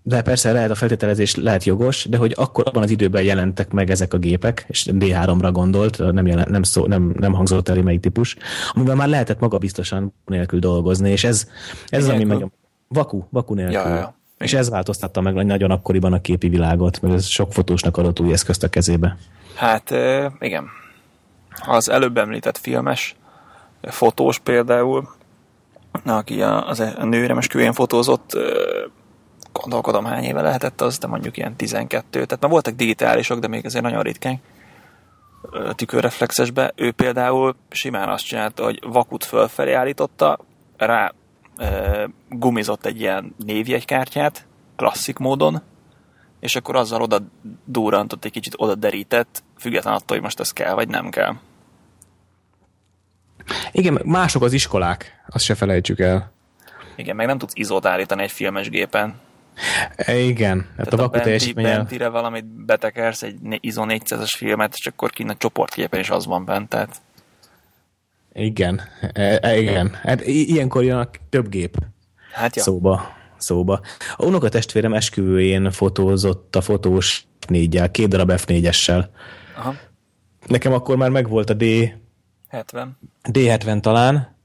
de persze lehet a feltételezés lehet jogos, de hogy akkor abban az időben jelentek meg ezek a gépek, és D3-ra gondolt, nem, jelent, nem, szó, nem, nem hangzott el, melyik típus, amiben már lehetett magabiztosan nélkül dolgozni, és ez, ez az, ami meg vaku, vaku nélkül. Ja, ja. És ez változtatta meg nagyon akkoriban a képi világot, mert ez sok fotósnak adott új eszközt a kezébe. Hát igen. Az előbb említett filmes fotós például, aki az a nőre most fotózott, gondolkodom hány éve lehetett az, de mondjuk ilyen 12. Tehát már voltak digitálisok, de még azért nagyon ritkán tükörreflexesbe. Ő például simán azt csinálta, hogy vakut fölfelé állította, rá gumizott egy ilyen névjegykártyát, klasszik módon, és akkor azzal oda durrantott egy kicsit, oda derített, független attól, hogy most ez kell, vagy nem kell. Igen, mások az iskolák, azt se felejtsük el. Igen, meg nem tudsz izót állítani egy filmes gépen. E, igen, hát a vaku teljesítménye... Bentire valamit betekersz, egy ISO 400-es filmet, és akkor kint a csoportképen is az van bent, tehát... Igen, e, e, igen. Hát ilyenkor jön a több gép hát ja. szóba. szóba. A unokatestvérem esküvőjén fotózott a fotós négyel, két darab F4-essel. Aha. Nekem akkor már megvolt a D... 70. D70 talán,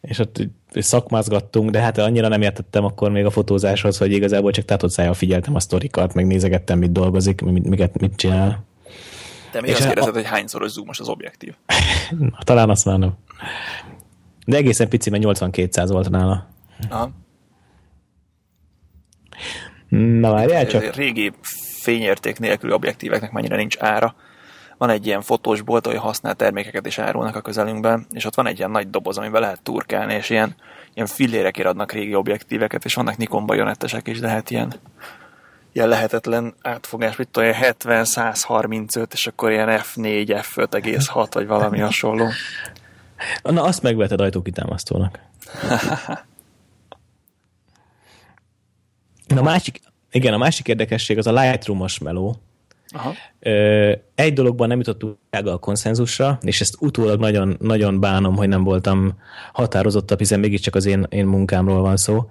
és ott szakmázgattunk, de hát annyira nem értettem akkor még a fotózáshoz, hogy igazából csak tátott szájjal figyeltem a sztorikat, meg nézegettem, mit dolgozik, mit, mit, mit csinál. Te még azt kérdezed, a... hogy hányszoros zoomos az objektív? Na, talán azt már nem. De egészen pici, mert 8200 volt nála. Aha. Na várjál csak. Régi fényérték nélküli objektíveknek mennyire nincs ára. Van egy ilyen fotósbolt, ahol használt termékeket is árulnak a közelünkben, és ott van egy ilyen nagy doboz, amiben lehet turkálni, és ilyen, ilyen fillérekért adnak régi objektíveket, és vannak Nikon bajonettesek is, de hát ilyen ilyen lehetetlen átfogás, mit tudom, 70-135, és akkor ilyen F4, F5,6, vagy valami hasonló. Na, azt megveted ajtókitámasztónak. Na, másik, igen, a másik érdekesség az a Lightroom-os meló. Aha. Egy dologban nem jutottunk a konszenzusra, és ezt utólag nagyon, nagyon bánom, hogy nem voltam határozottabb, hiszen mégiscsak az én, én munkámról van szó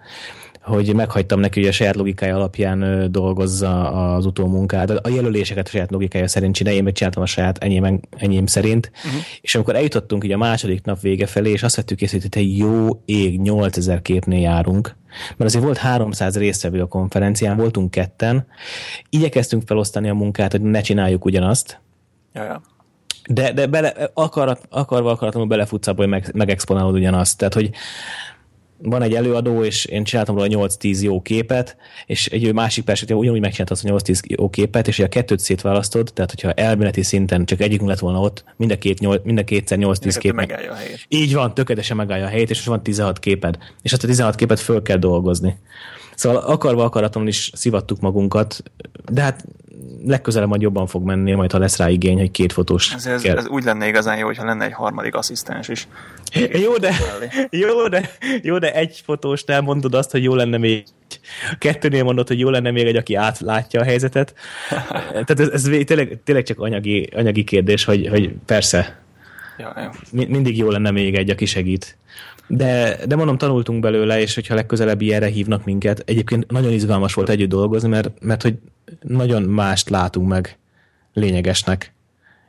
hogy meghagytam neki, hogy a saját logikája alapján dolgozza az utómunkát. A jelöléseket a saját logikája szerint csinálja, én megcsináltam a saját enyém, enyém szerint. Uh-huh. És amikor eljutottunk így a második nap vége felé, és azt vettük észre, hogy te jó ég 8000 képnél járunk, mert azért volt 300 résztvevő a konferencián, voltunk ketten, igyekeztünk felosztani a munkát, hogy ne csináljuk ugyanazt, ja. de, de bele, akar, akarva akaratlanul belefutsz abba, hogy meg, megexponálod ugyanazt. Tehát, hogy van egy előadó, és én csináltam róla 8-10 jó képet, és egy másik perspektíva ugyanúgy megcsinálta azt a 8-10 jó képet, és a kettőt szétválasztod, tehát hogyha elméleti szinten csak egyikünk lett volna ott, mind a, két, mind a kétszer 8-10 kép. megállja a helyét. Így van, tökéletesen megállja a helyét, és most van 16 képed. És azt a 16 képet föl kell dolgozni. Szóval akarva akaraton is szivattuk magunkat, de hát legközelebb majd jobban fog menni, majd ha lesz rá igény, hogy két fotós ez, ez, ez úgy lenne igazán jó, hogyha lenne egy harmadik asszisztens is. Jó, de, [LAUGHS] jó, de, jó, de egy fotósnál mondod azt, hogy jó lenne még kettőnél mondod, hogy jó lenne még egy, aki átlátja a helyzetet. [LAUGHS] Tehát ez, ez tényleg, tényleg csak anyagi, anyagi kérdés, hogy, hogy persze, ja, ja. mindig jó lenne még egy, aki segít. De, de mondom, tanultunk belőle, és hogyha legközelebb ilyenre hívnak minket, egyébként nagyon izgalmas volt együtt dolgozni, mert, mert hogy nagyon mást látunk meg lényegesnek.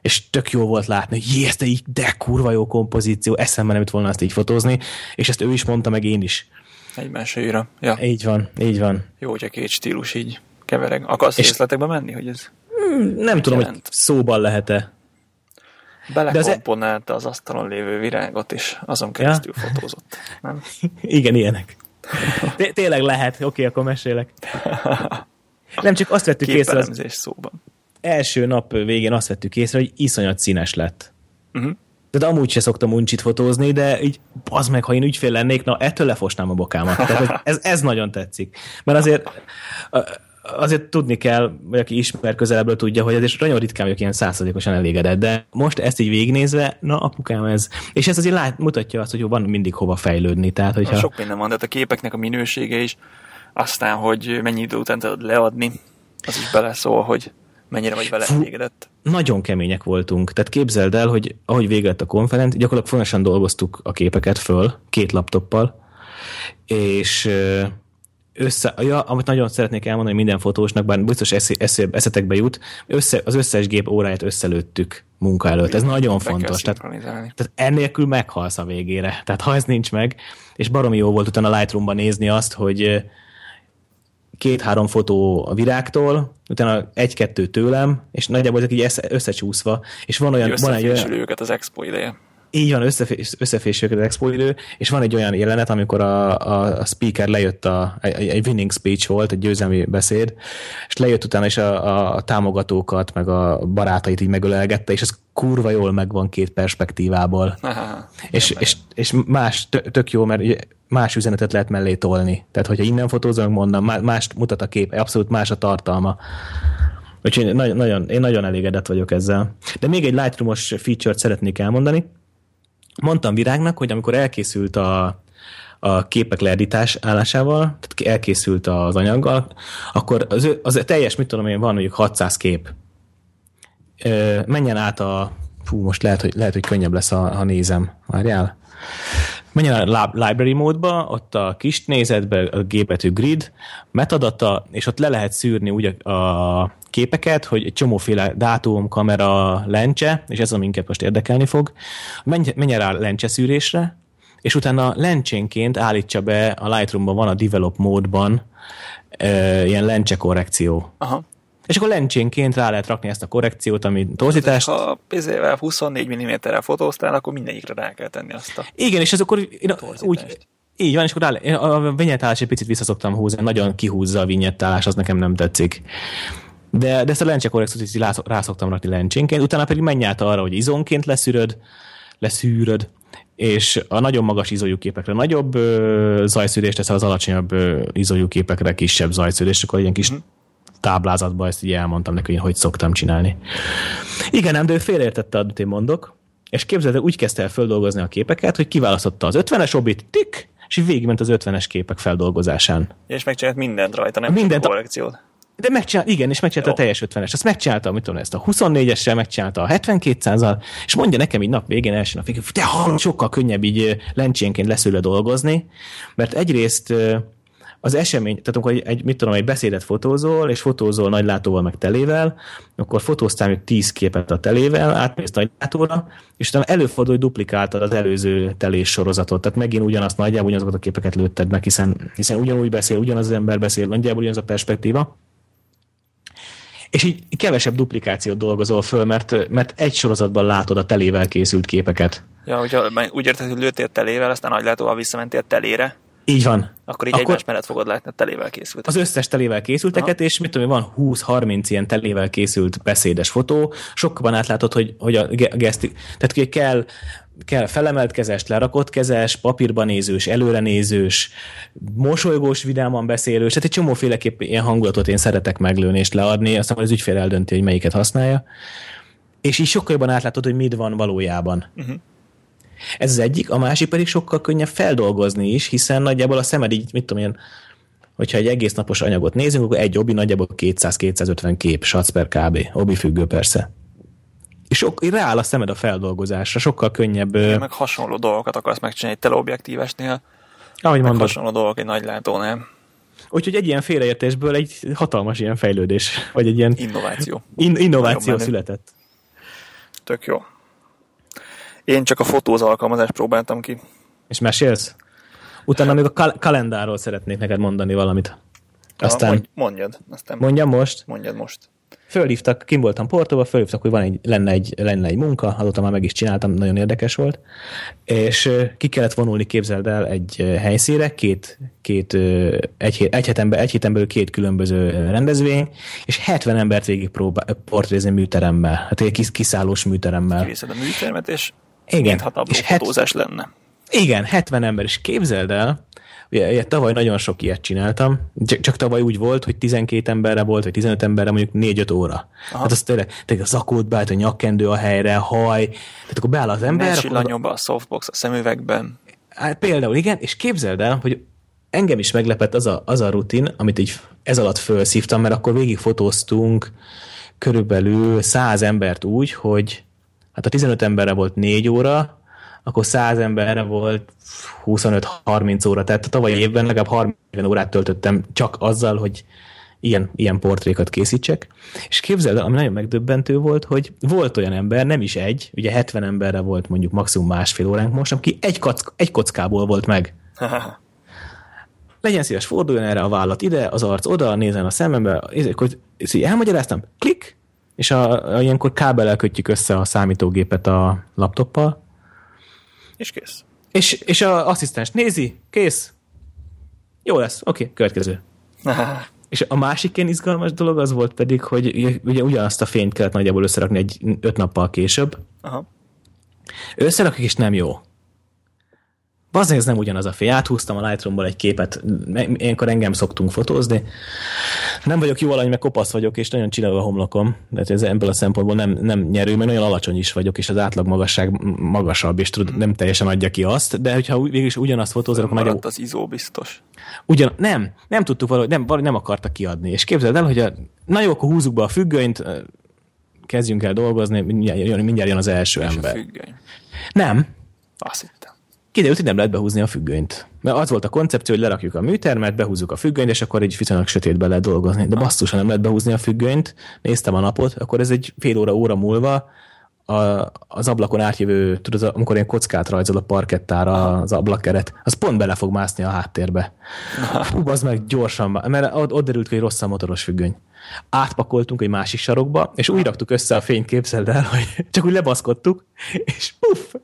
És tök jó volt látni, hogy jé, ezt így, de kurva jó kompozíció, eszembe nem volna ezt így fotózni, és ezt ő is mondta, meg én is. Egymásra Ja. Így van, így van. Jó, hogyha két stílus így kevereg. Akarsz és részletekbe menni, hogy ez hmm, Nem tudom, jelent? hogy szóban lehet-e. Belekomponálta az, asztalon lévő virágot, és azon keresztül ja? fotózott. Nem? [LAUGHS] Igen, ilyenek. Tényleg lehet, oké, okay, akkor mesélek. Nem csak azt vettük észre. Az szóban. Első nap végén azt vettük észre, hogy iszonyat színes lett. Uh-huh. De amúgy se szoktam uncsit fotózni, de így az meg, ha én ügyfél lennék, na ettől lefosnám a bokámat. Tehát, ez, ez nagyon tetszik. Mert azért azért tudni kell, vagy aki ismer közelebbről tudja, hogy ez nagyon ritkán vagyok ilyen százszerzékosan elégedett, de most ezt így végignézve, na apukám ez, és ez azért lát, mutatja azt, hogy van mindig hova fejlődni. Tehát, hogyha... Sok minden van, tehát a képeknek a minősége is, aztán, hogy mennyi idő után tudod leadni, az is beleszól, hogy mennyire vagy vele elégedett. Nagyon kemények voltunk. Tehát képzeld el, hogy ahogy vége a konferencia, gyakorlatilag fontosan dolgoztuk a képeket föl, két laptoppal, és össze, ja, amit nagyon szeretnék elmondani minden fotósnak, bár biztos esz, esz, eszetekbe jut, össze, az összes gép óráját összelőttük munka előtt. Ez nagyon Be fontos. Tehát, tehát ennélkül meghalsz a végére. Tehát ha ez nincs meg, és baromi jó volt utána a Lightroom-ban nézni azt, hogy két-három fotó a virágtól, utána egy-kettő tőlem, és nagyjából ezek így összecsúszva, és van olyan... Van egy olyan őket az expo ideje. Így van, összefés, összefésüljük az expo idő, és van egy olyan jelenet, amikor a, a, a speaker lejött, a, egy, egy winning speech volt, egy győzelmi beszéd, és lejött utána is a, a, a támogatókat, meg a barátait így megölelgette, és ez kurva jól megvan két perspektívából. [LAUGHS] Aha, és, és, és más, tök jó, mert más üzenetet lehet mellé tolni. Tehát, hogyha innen fotózom, mondom, mást mutat a kép, abszolút más a tartalma. Úgyhogy nagyon, nagyon, én nagyon elégedett vagyok ezzel. De még egy Lightroom-os feature-t szeretnék elmondani. Mondtam Virágnak, hogy amikor elkészült a, a képek leedítás állásával, tehát elkészült az anyaggal, akkor az, az teljes, mit tudom én, van mondjuk 600 kép. Menjen át a, fú, most lehet, hogy, lehet, hogy könnyebb lesz, ha, ha nézem. Várjál. Menjen a library módba, ott a kis nézetbe a gépetű grid, metadata, és ott le lehet szűrni úgy a képeket, hogy egy csomóféle dátum, kamera, lencse, és ez minket most érdekelni fog. Menjen rá lencse szűrésre, és utána lencsénként állítsa be, a Lightroom-ban van a develop módban ilyen lencse korrekció. Aha. És akkor lencsénként rá lehet rakni ezt a korrekciót, ami torzítást. Ha pénzével 24 mm-rel fotóztál, akkor mindegyikre rá kell tenni azt a Igen, és ez akkor én úgy, így van, és akkor rá, a vinyettálás egy picit visszaszoktam húzni, nagyon kihúzza a vinyettálás, az nekem nem tetszik. De, de ezt a lencse korrekciót is rá szoktam rakni lencsénként, utána pedig menj át arra, hogy izonként leszűröd, leszűröd, és a nagyon magas izójú képekre nagyobb ö, zajszűrést teszel, az alacsonyabb ö, izójú képekre kisebb zajszűrést, akkor ilyen kis mm táblázatban ezt így elmondtam neki, hogy hogy szoktam csinálni. Igen, nem, de ő félreértette, amit én mondok, és képzeld, úgy kezdte el földolgozni a képeket, hogy kiválasztotta az 50-es obit, tik, és végigment az 50-es képek feldolgozásán. És megcsinált mindent rajta, nem mindent a korrekciót. De megcsinált, igen, és megcsinálta Jó. a teljes 50-es. Azt megcsinálta, mit tudom, ezt a 24-essel, megcsinálta a 72-százal, és mondja nekem így nap végén, első nap végén, te hallom, sokkal könnyebb így lencsénként leszőle dolgozni, mert egyrészt az esemény, tehát amikor egy, egy, mit tudom, egy beszédet fotózol, és fotózol nagylátóval meg telével, akkor fotóztál még tíz képet a telével, átmész nagylátóra, és utána előfordul, hogy duplikáltad az előző telés sorozatot. Tehát megint ugyanazt nagyjából ugyanazokat a képeket lőtted meg, hiszen, hiszen ugyanúgy beszél, ugyanaz az ember beszél, nagyjából ugyanaz a perspektíva. És így kevesebb duplikációt dolgozol föl, mert, mert egy sorozatban látod a telével készült képeket. Ja, hogyha úgy érted, hogy lőttél telével, aztán nagylátóval visszamentél telére, Így van. Akkor így Akkor egymás mellett fogod látni a telével készült. Az összes telével készülteket, Aha. és mit tudom, van 20-30 ilyen telével készült beszédes fotó, sokkal átlátod, hogy, hogy a geszti, tehát ugye kell, kell felemelt kezes, lerakott kezes, papírban nézős, előre nézős, mosolygós, vidáman beszélős, tehát egy csomóféleképp ilyen hangulatot én szeretek meglőni és leadni, aztán az ügyfél eldönti, hogy melyiket használja. És így sokkal jobban átlátod, hogy mit van valójában. Uh-huh. Ez az egyik, a másik pedig sokkal könnyebb feldolgozni is, hiszen nagyjából a szemed így, mit tudom én, hogyha egy egész napos anyagot nézünk, akkor egy obi nagyjából 200-250 kép, sac per kb. Obi függő persze. És sok, rááll a szemed a feldolgozásra, sokkal könnyebb. Ja, meg hasonló dolgokat akarsz megcsinálni egy teleobjektívesnél, ahogy meg mondod. hasonló dolgok egy nagy látónál. Úgyhogy egy ilyen félreértésből egy hatalmas ilyen fejlődés, vagy egy ilyen innováció, in, innováció született. Tök jó. Én csak a fotóz alkalmazást próbáltam ki. És mesélsz? Utána még a kal- kalendáról szeretnék neked mondani valamit. Aztán... Ja, mondjad. Aztán mondjam most? Mondjad most. Fölhívtak, kim voltam Portóba, fölhívtak, hogy van egy, lenne, egy, lenne egy munka, azóta már meg is csináltam, nagyon érdekes volt, és ki kellett vonulni, képzeld el, egy helyszínre, két, két egy, egy, héten, belül, egy héten belül két különböző rendezvény, és 70 embert végig próbál portrézni műteremmel, hát egy kiszállós műteremmel. Kiviszed a műtermet, és igen, és fotózás het, lenne. Igen, 70 ember, és képzeld el, ugye, ugye tavaly nagyon sok ilyet csináltam, csak, csak tavaly úgy volt, hogy 12 emberre volt, vagy 15 emberre mondjuk 4-5 óra. Aha. Hát az tényleg, tényleg a zakót beállt, a nyakkendő a helyre, haj, tehát akkor beáll az ember. Akkor... a softbox a szemüvegben. Hát például igen, és képzeld el, hogy engem is meglepett az a, az a rutin, amit így ez alatt felszívtam, mert akkor végig fotóztunk körülbelül 100 embert úgy, hogy hát a 15 emberre volt 4 óra, akkor 100 emberre volt 25-30 óra, tehát a tavalyi évben legalább 30 órát töltöttem csak azzal, hogy ilyen, ilyen portrékat készítsek. És képzeld el, ami nagyon megdöbbentő volt, hogy volt olyan ember, nem is egy, ugye 70 emberre volt mondjuk maximum másfél óránk most, aki egy, kock, egy kockából volt meg. [LAUGHS] Legyen szíves, forduljon erre a vállat ide, az arc oda, nézzen a szemembe, hogy elmagyaráztam, klik, és a, a, ilyenkor kábellel kötjük össze a számítógépet a laptoppal. És kész. És, és a asszisztens nézi, kész. Jó lesz, oké, okay, következő. [LAUGHS] és a másik ilyen izgalmas dolog az volt pedig, hogy ugye ugyanazt a fényt kellett nagyjából összerakni egy öt nappal később. Aha. Összerakjuk, és nem jó. Bazdmeg ez nem ugyanaz a fény. Áthúztam a Lightroomból egy képet, ilyenkor engem szoktunk fotózni. Nem vagyok jó alany, meg kopasz vagyok, és nagyon csinálva a homlokom. De ez ebből a szempontból nem, nem nyerő, mert nagyon alacsony is vagyok, és az átlag magasság magasabb, és tud, nem teljesen adja ki azt. De hogyha végülis ugyanazt fotózok, akkor nagyobb... az izó biztos. Ugyan, nem, nem tudtuk valahogy, nem, valahogy nem akarta kiadni. És képzeld el, hogy a, na jó, akkor húzzuk be a függönyt, kezdjünk el dolgozni, mindjárt jön, mindjárt jön az első és ember. A függöny. Nem. Azt hittem. Kiderült, hogy nem lehet behúzni a függönyt. Mert az volt a koncepció, hogy lerakjuk a műtermet, behúzzuk a függönyt, és akkor egy viszonylag sötétbe lehet dolgozni. De basszusan nem lehet behúzni a függönyt. Néztem a napot, akkor ez egy fél óra, óra múlva a, az ablakon átjövő, tudod, amikor ilyen kockát rajzol a parkettára az ablakkeret, az pont bele fog mászni a háttérbe. Hú, az meg gyorsan, mert ott, ott derült, hogy rossz a motoros függöny. Átpakoltunk egy másik sarokba, és úgy raktuk össze a fényt, el, hogy csak úgy lebaszkodtuk, és puff,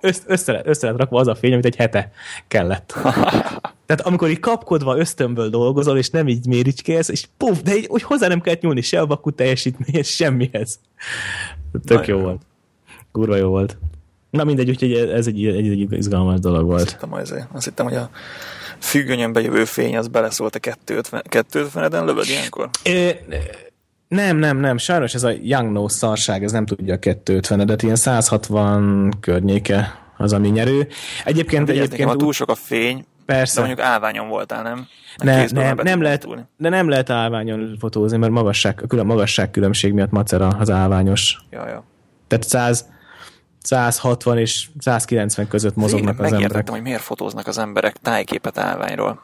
össze, össze, össze lett rakva az a fény, amit egy hete kellett. [LAUGHS] Tehát amikor így kapkodva ösztönből dolgozol, és nem így méricskélsz, és puf, de így, hogy hozzá nem kellett nyúlni se a vakú teljesítményhez, semmihez. Tök jó volt. Kurva jó volt. Na mindegy, úgyhogy ez egy, egy, egy izgalmas dolog volt. Azt hittem, azért, azt hittem hogy a függönyön bejövő fény az beleszólt a 250, 250-eden, lövöd ilyenkor? É, nem, nem, nem, sajnos ez a Young No szarság, ez nem tudja a 250-edet, ilyen 160 környéke az, ami nyerő. Egyébként, hát, egyébként ha túl sok a fény, Persze. De mondjuk állványon voltál, nem? Ne, nem, nem lehet, de nem lehet állványon fotózni, mert magasság, külön magasság különbség miatt macera az állványos. Ja, ja. Tehát 100, 160 és 190 között mozognak az emberek. hogy miért fotóznak az emberek tájképet állványról.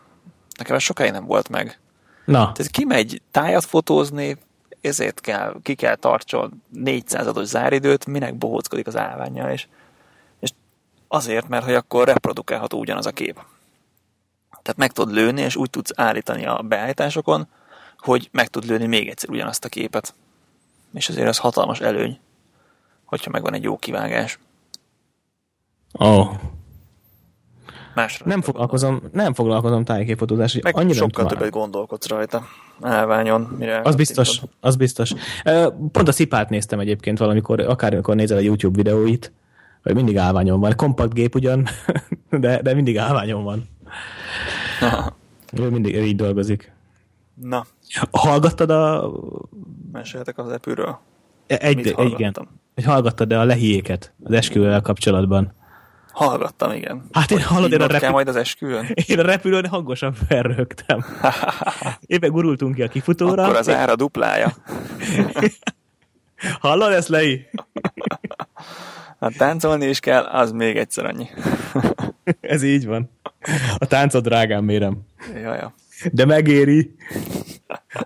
Nekem ez sokáig nem volt meg. Na. Tehát kimegy tájat fotózni, ezért kell, ki kell tartson 400-ados záridőt, minek bohóckodik az állványjal, és, és azért, mert hogy akkor reprodukálható ugyanaz a kép. Tehát meg tudod lőni, és úgy tudsz állítani a beállításokon, hogy meg tud lőni még egyszer ugyanazt a képet. És azért ez hatalmas előny, hogyha megvan egy jó kivágás. Ó. Oh. Másra nem foglalkozom, nem foglalkozom tájképfotózással. Meg annyira sokkal többet gondolkodsz rajta állványon. Mire az biztos, az biztos. Pont a szipát néztem egyébként valamikor, akármikor nézel a YouTube videóit, hogy mindig állványon van. Kompakt gép ugyan, [LAUGHS] de, de mindig állványon van. Ő mindig így dolgozik. Na. Hallgattad a... Meséltek az epűről? Egy, Mit igen. Hogy hallgattad de a lehiéket az esküvővel kapcsolatban? Hallgattam, igen. Hát én hallod, én a, repül... majd az esküvőn? [LAUGHS] Én a repülőn hangosan felrögtem. [LAUGHS] Éppen gurultunk ki a kifutóra. Akkor az ára duplája. [LAUGHS] Hallod ezt, Lei? Hát táncolni is kell, az még egyszer annyi. Ez így van. A táncot drágán mérem. Jaja. De megéri.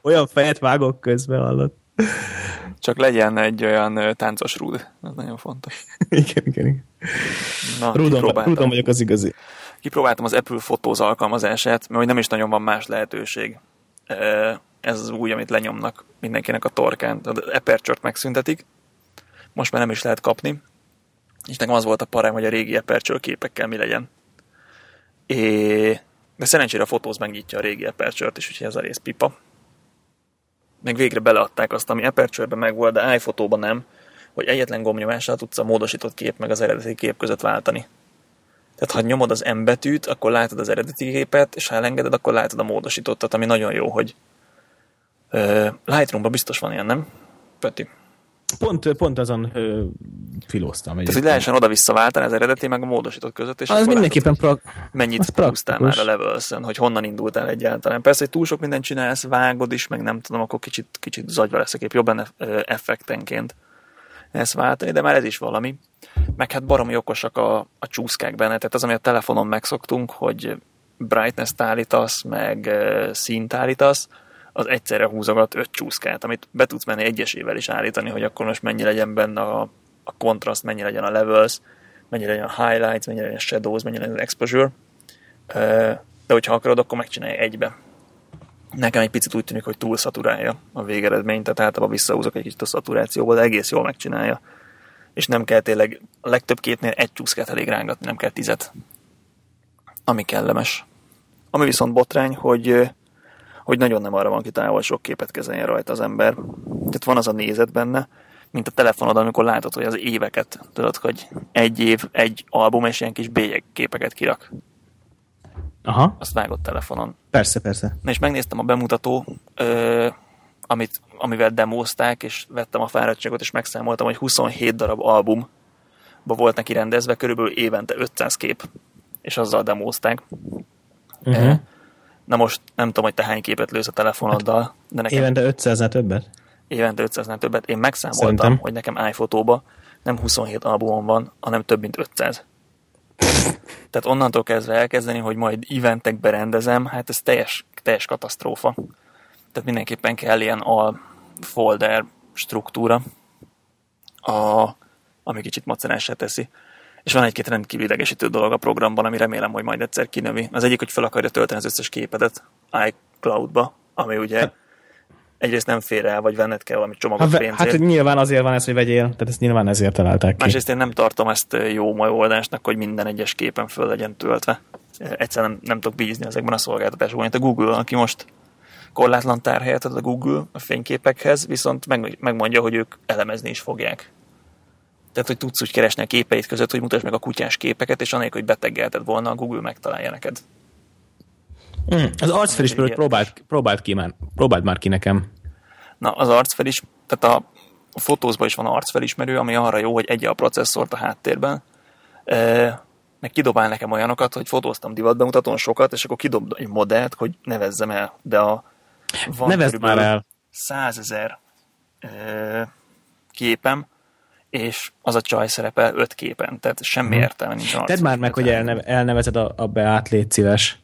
Olyan fejet vágok közben, hallod? Csak legyen egy olyan táncos rúd. Ez nagyon fontos. igen, igen, igen. Na, rúdom, rúdom vagyok az igazi. Kipróbáltam az Apple Photos alkalmazását, mert nem is nagyon van más lehetőség. Ez az új, amit lenyomnak mindenkinek a torkán. Az Aperture-t megszüntetik. Most már nem is lehet kapni. És nekem az volt a parám, hogy a régi Aperture képekkel mi legyen. É... De szerencsére a fotóz megnyitja a régi Aperture-t is, úgyhogy ez a rész pipa meg végre beleadták azt, ami Aperture-ben meg volt, de iPhoto-ban nem, hogy egyetlen gombnyomással tudsz a módosított kép meg az eredeti kép között váltani. Tehát ha nyomod az M betűt, akkor látod az eredeti képet, és ha elengeded, akkor látod a módosítottat, ami nagyon jó, hogy uh, Lightroom-ban biztos van ilyen, nem? Peti. Pont, pont azon ö, filóztam. Tehát, hogy lehessen oda-vissza váltani az eredeti, meg a módosított között, és az mindenképpen pra- mennyit húztál már a levels hogy honnan indultál egyáltalán. Persze, hogy túl sok mindent csinálsz, vágod is, meg nem tudom, akkor kicsit, kicsit zagyva lesz a kép, jobb benne effektenként ezt váltani, de már ez is valami. Meg hát baromi okosak a, a csúszkák benne, tehát az, ami a telefonon megszoktunk, hogy brightness-t állítasz, meg színt állítasz, az egyszerre húzogat öt csúszkát, amit be tudsz menni egyesével is állítani, hogy akkor most mennyi legyen benne a, a kontraszt, mennyi legyen a levels, mennyi legyen a highlights, mennyi legyen a shadows, mennyi legyen az exposure. De hogyha akarod, akkor megcsinálja egybe. Nekem egy picit úgy tűnik, hogy túl szaturálja a végeredményt, tehát általában visszahúzok egy kicsit a szaturációból, de egész jól megcsinálja. És nem kell tényleg, a legtöbb kétnél egy csúszkát elég rángatni, nem kell tizet. Ami kellemes. Ami viszont botrány, hogy hogy nagyon nem arra van kitálva, sok képet kezeljen rajta az ember. Tehát van az a nézet benne, mint a telefonod, amikor látod, hogy az éveket, tudod, hogy egy év, egy album, és ilyen kis bélyeg képeket kirak. Aha. Azt vágott telefonon. Persze, persze. Na és megnéztem a bemutató, ö, amit, amivel demózták, és vettem a fáradtságot, és megszámoltam, hogy 27 darab album volt neki rendezve, körülbelül évente 500 kép, és azzal demózták. Uh-huh. Na most nem tudom, hogy te hány képet lősz a telefonoddal. De nekem évente 500 többet? Évente 500 többet. Én megszámoltam, Szerintem. hogy nekem iPhotóba nem 27 albumom van, hanem több mint 500. Tehát onnantól kezdve elkezdeni, hogy majd eventek berendezem, hát ez teljes, teljes katasztrófa. Tehát mindenképpen kell ilyen al folder struktúra, a, ami kicsit macerásra teszi. És van egy-két rendkívül idegesítő dolog a programban, ami remélem, hogy majd egyszer kinövi. Az egyik, hogy fel akarja tölteni az összes képedet iCloud-ba, ami ugye hát, egyrészt nem fér el, vagy venned kell valami csomagot hát, pénzért. Hát nyilván azért van ez, hogy vegyél, tehát ezt nyilván ezért találták ki. Másrészt én nem tartom ezt jó megoldásnak, hogy minden egyes képen föl legyen töltve. Egyszerűen nem, nem tudok bízni ezekben a szolgáltatásokban. Mint a Google, aki most korlátlan tárhelyet ad a Google a fényképekhez, viszont meg, megmondja, hogy ők elemezni is fogják. Tehát, hogy tudsz úgy keresni a képeid között, hogy mutasd meg a kutyás képeket, és anélkül, hogy beteggelted volna, a Google megtalálja neked. Mm, az arcfelismerőt próbált, próbált, ki már, próbált már ki nekem. Na, az arcfelis, tehát a, a fotózban is van arcfelismerő, ami arra jó, hogy egy a processzort a háttérben, e, meg kidobál nekem olyanokat, hogy fotóztam divatbemutatón sokat, és akkor kidob egy modellt, hogy nevezzem el, de a van Nevezd már el. százezer e, képem, és az a csaj szerepel öt képen, tehát semmi hmm. értelme nincs. Tedd már meg, hogy elneve, elnevezed a, a beát, légy szíves.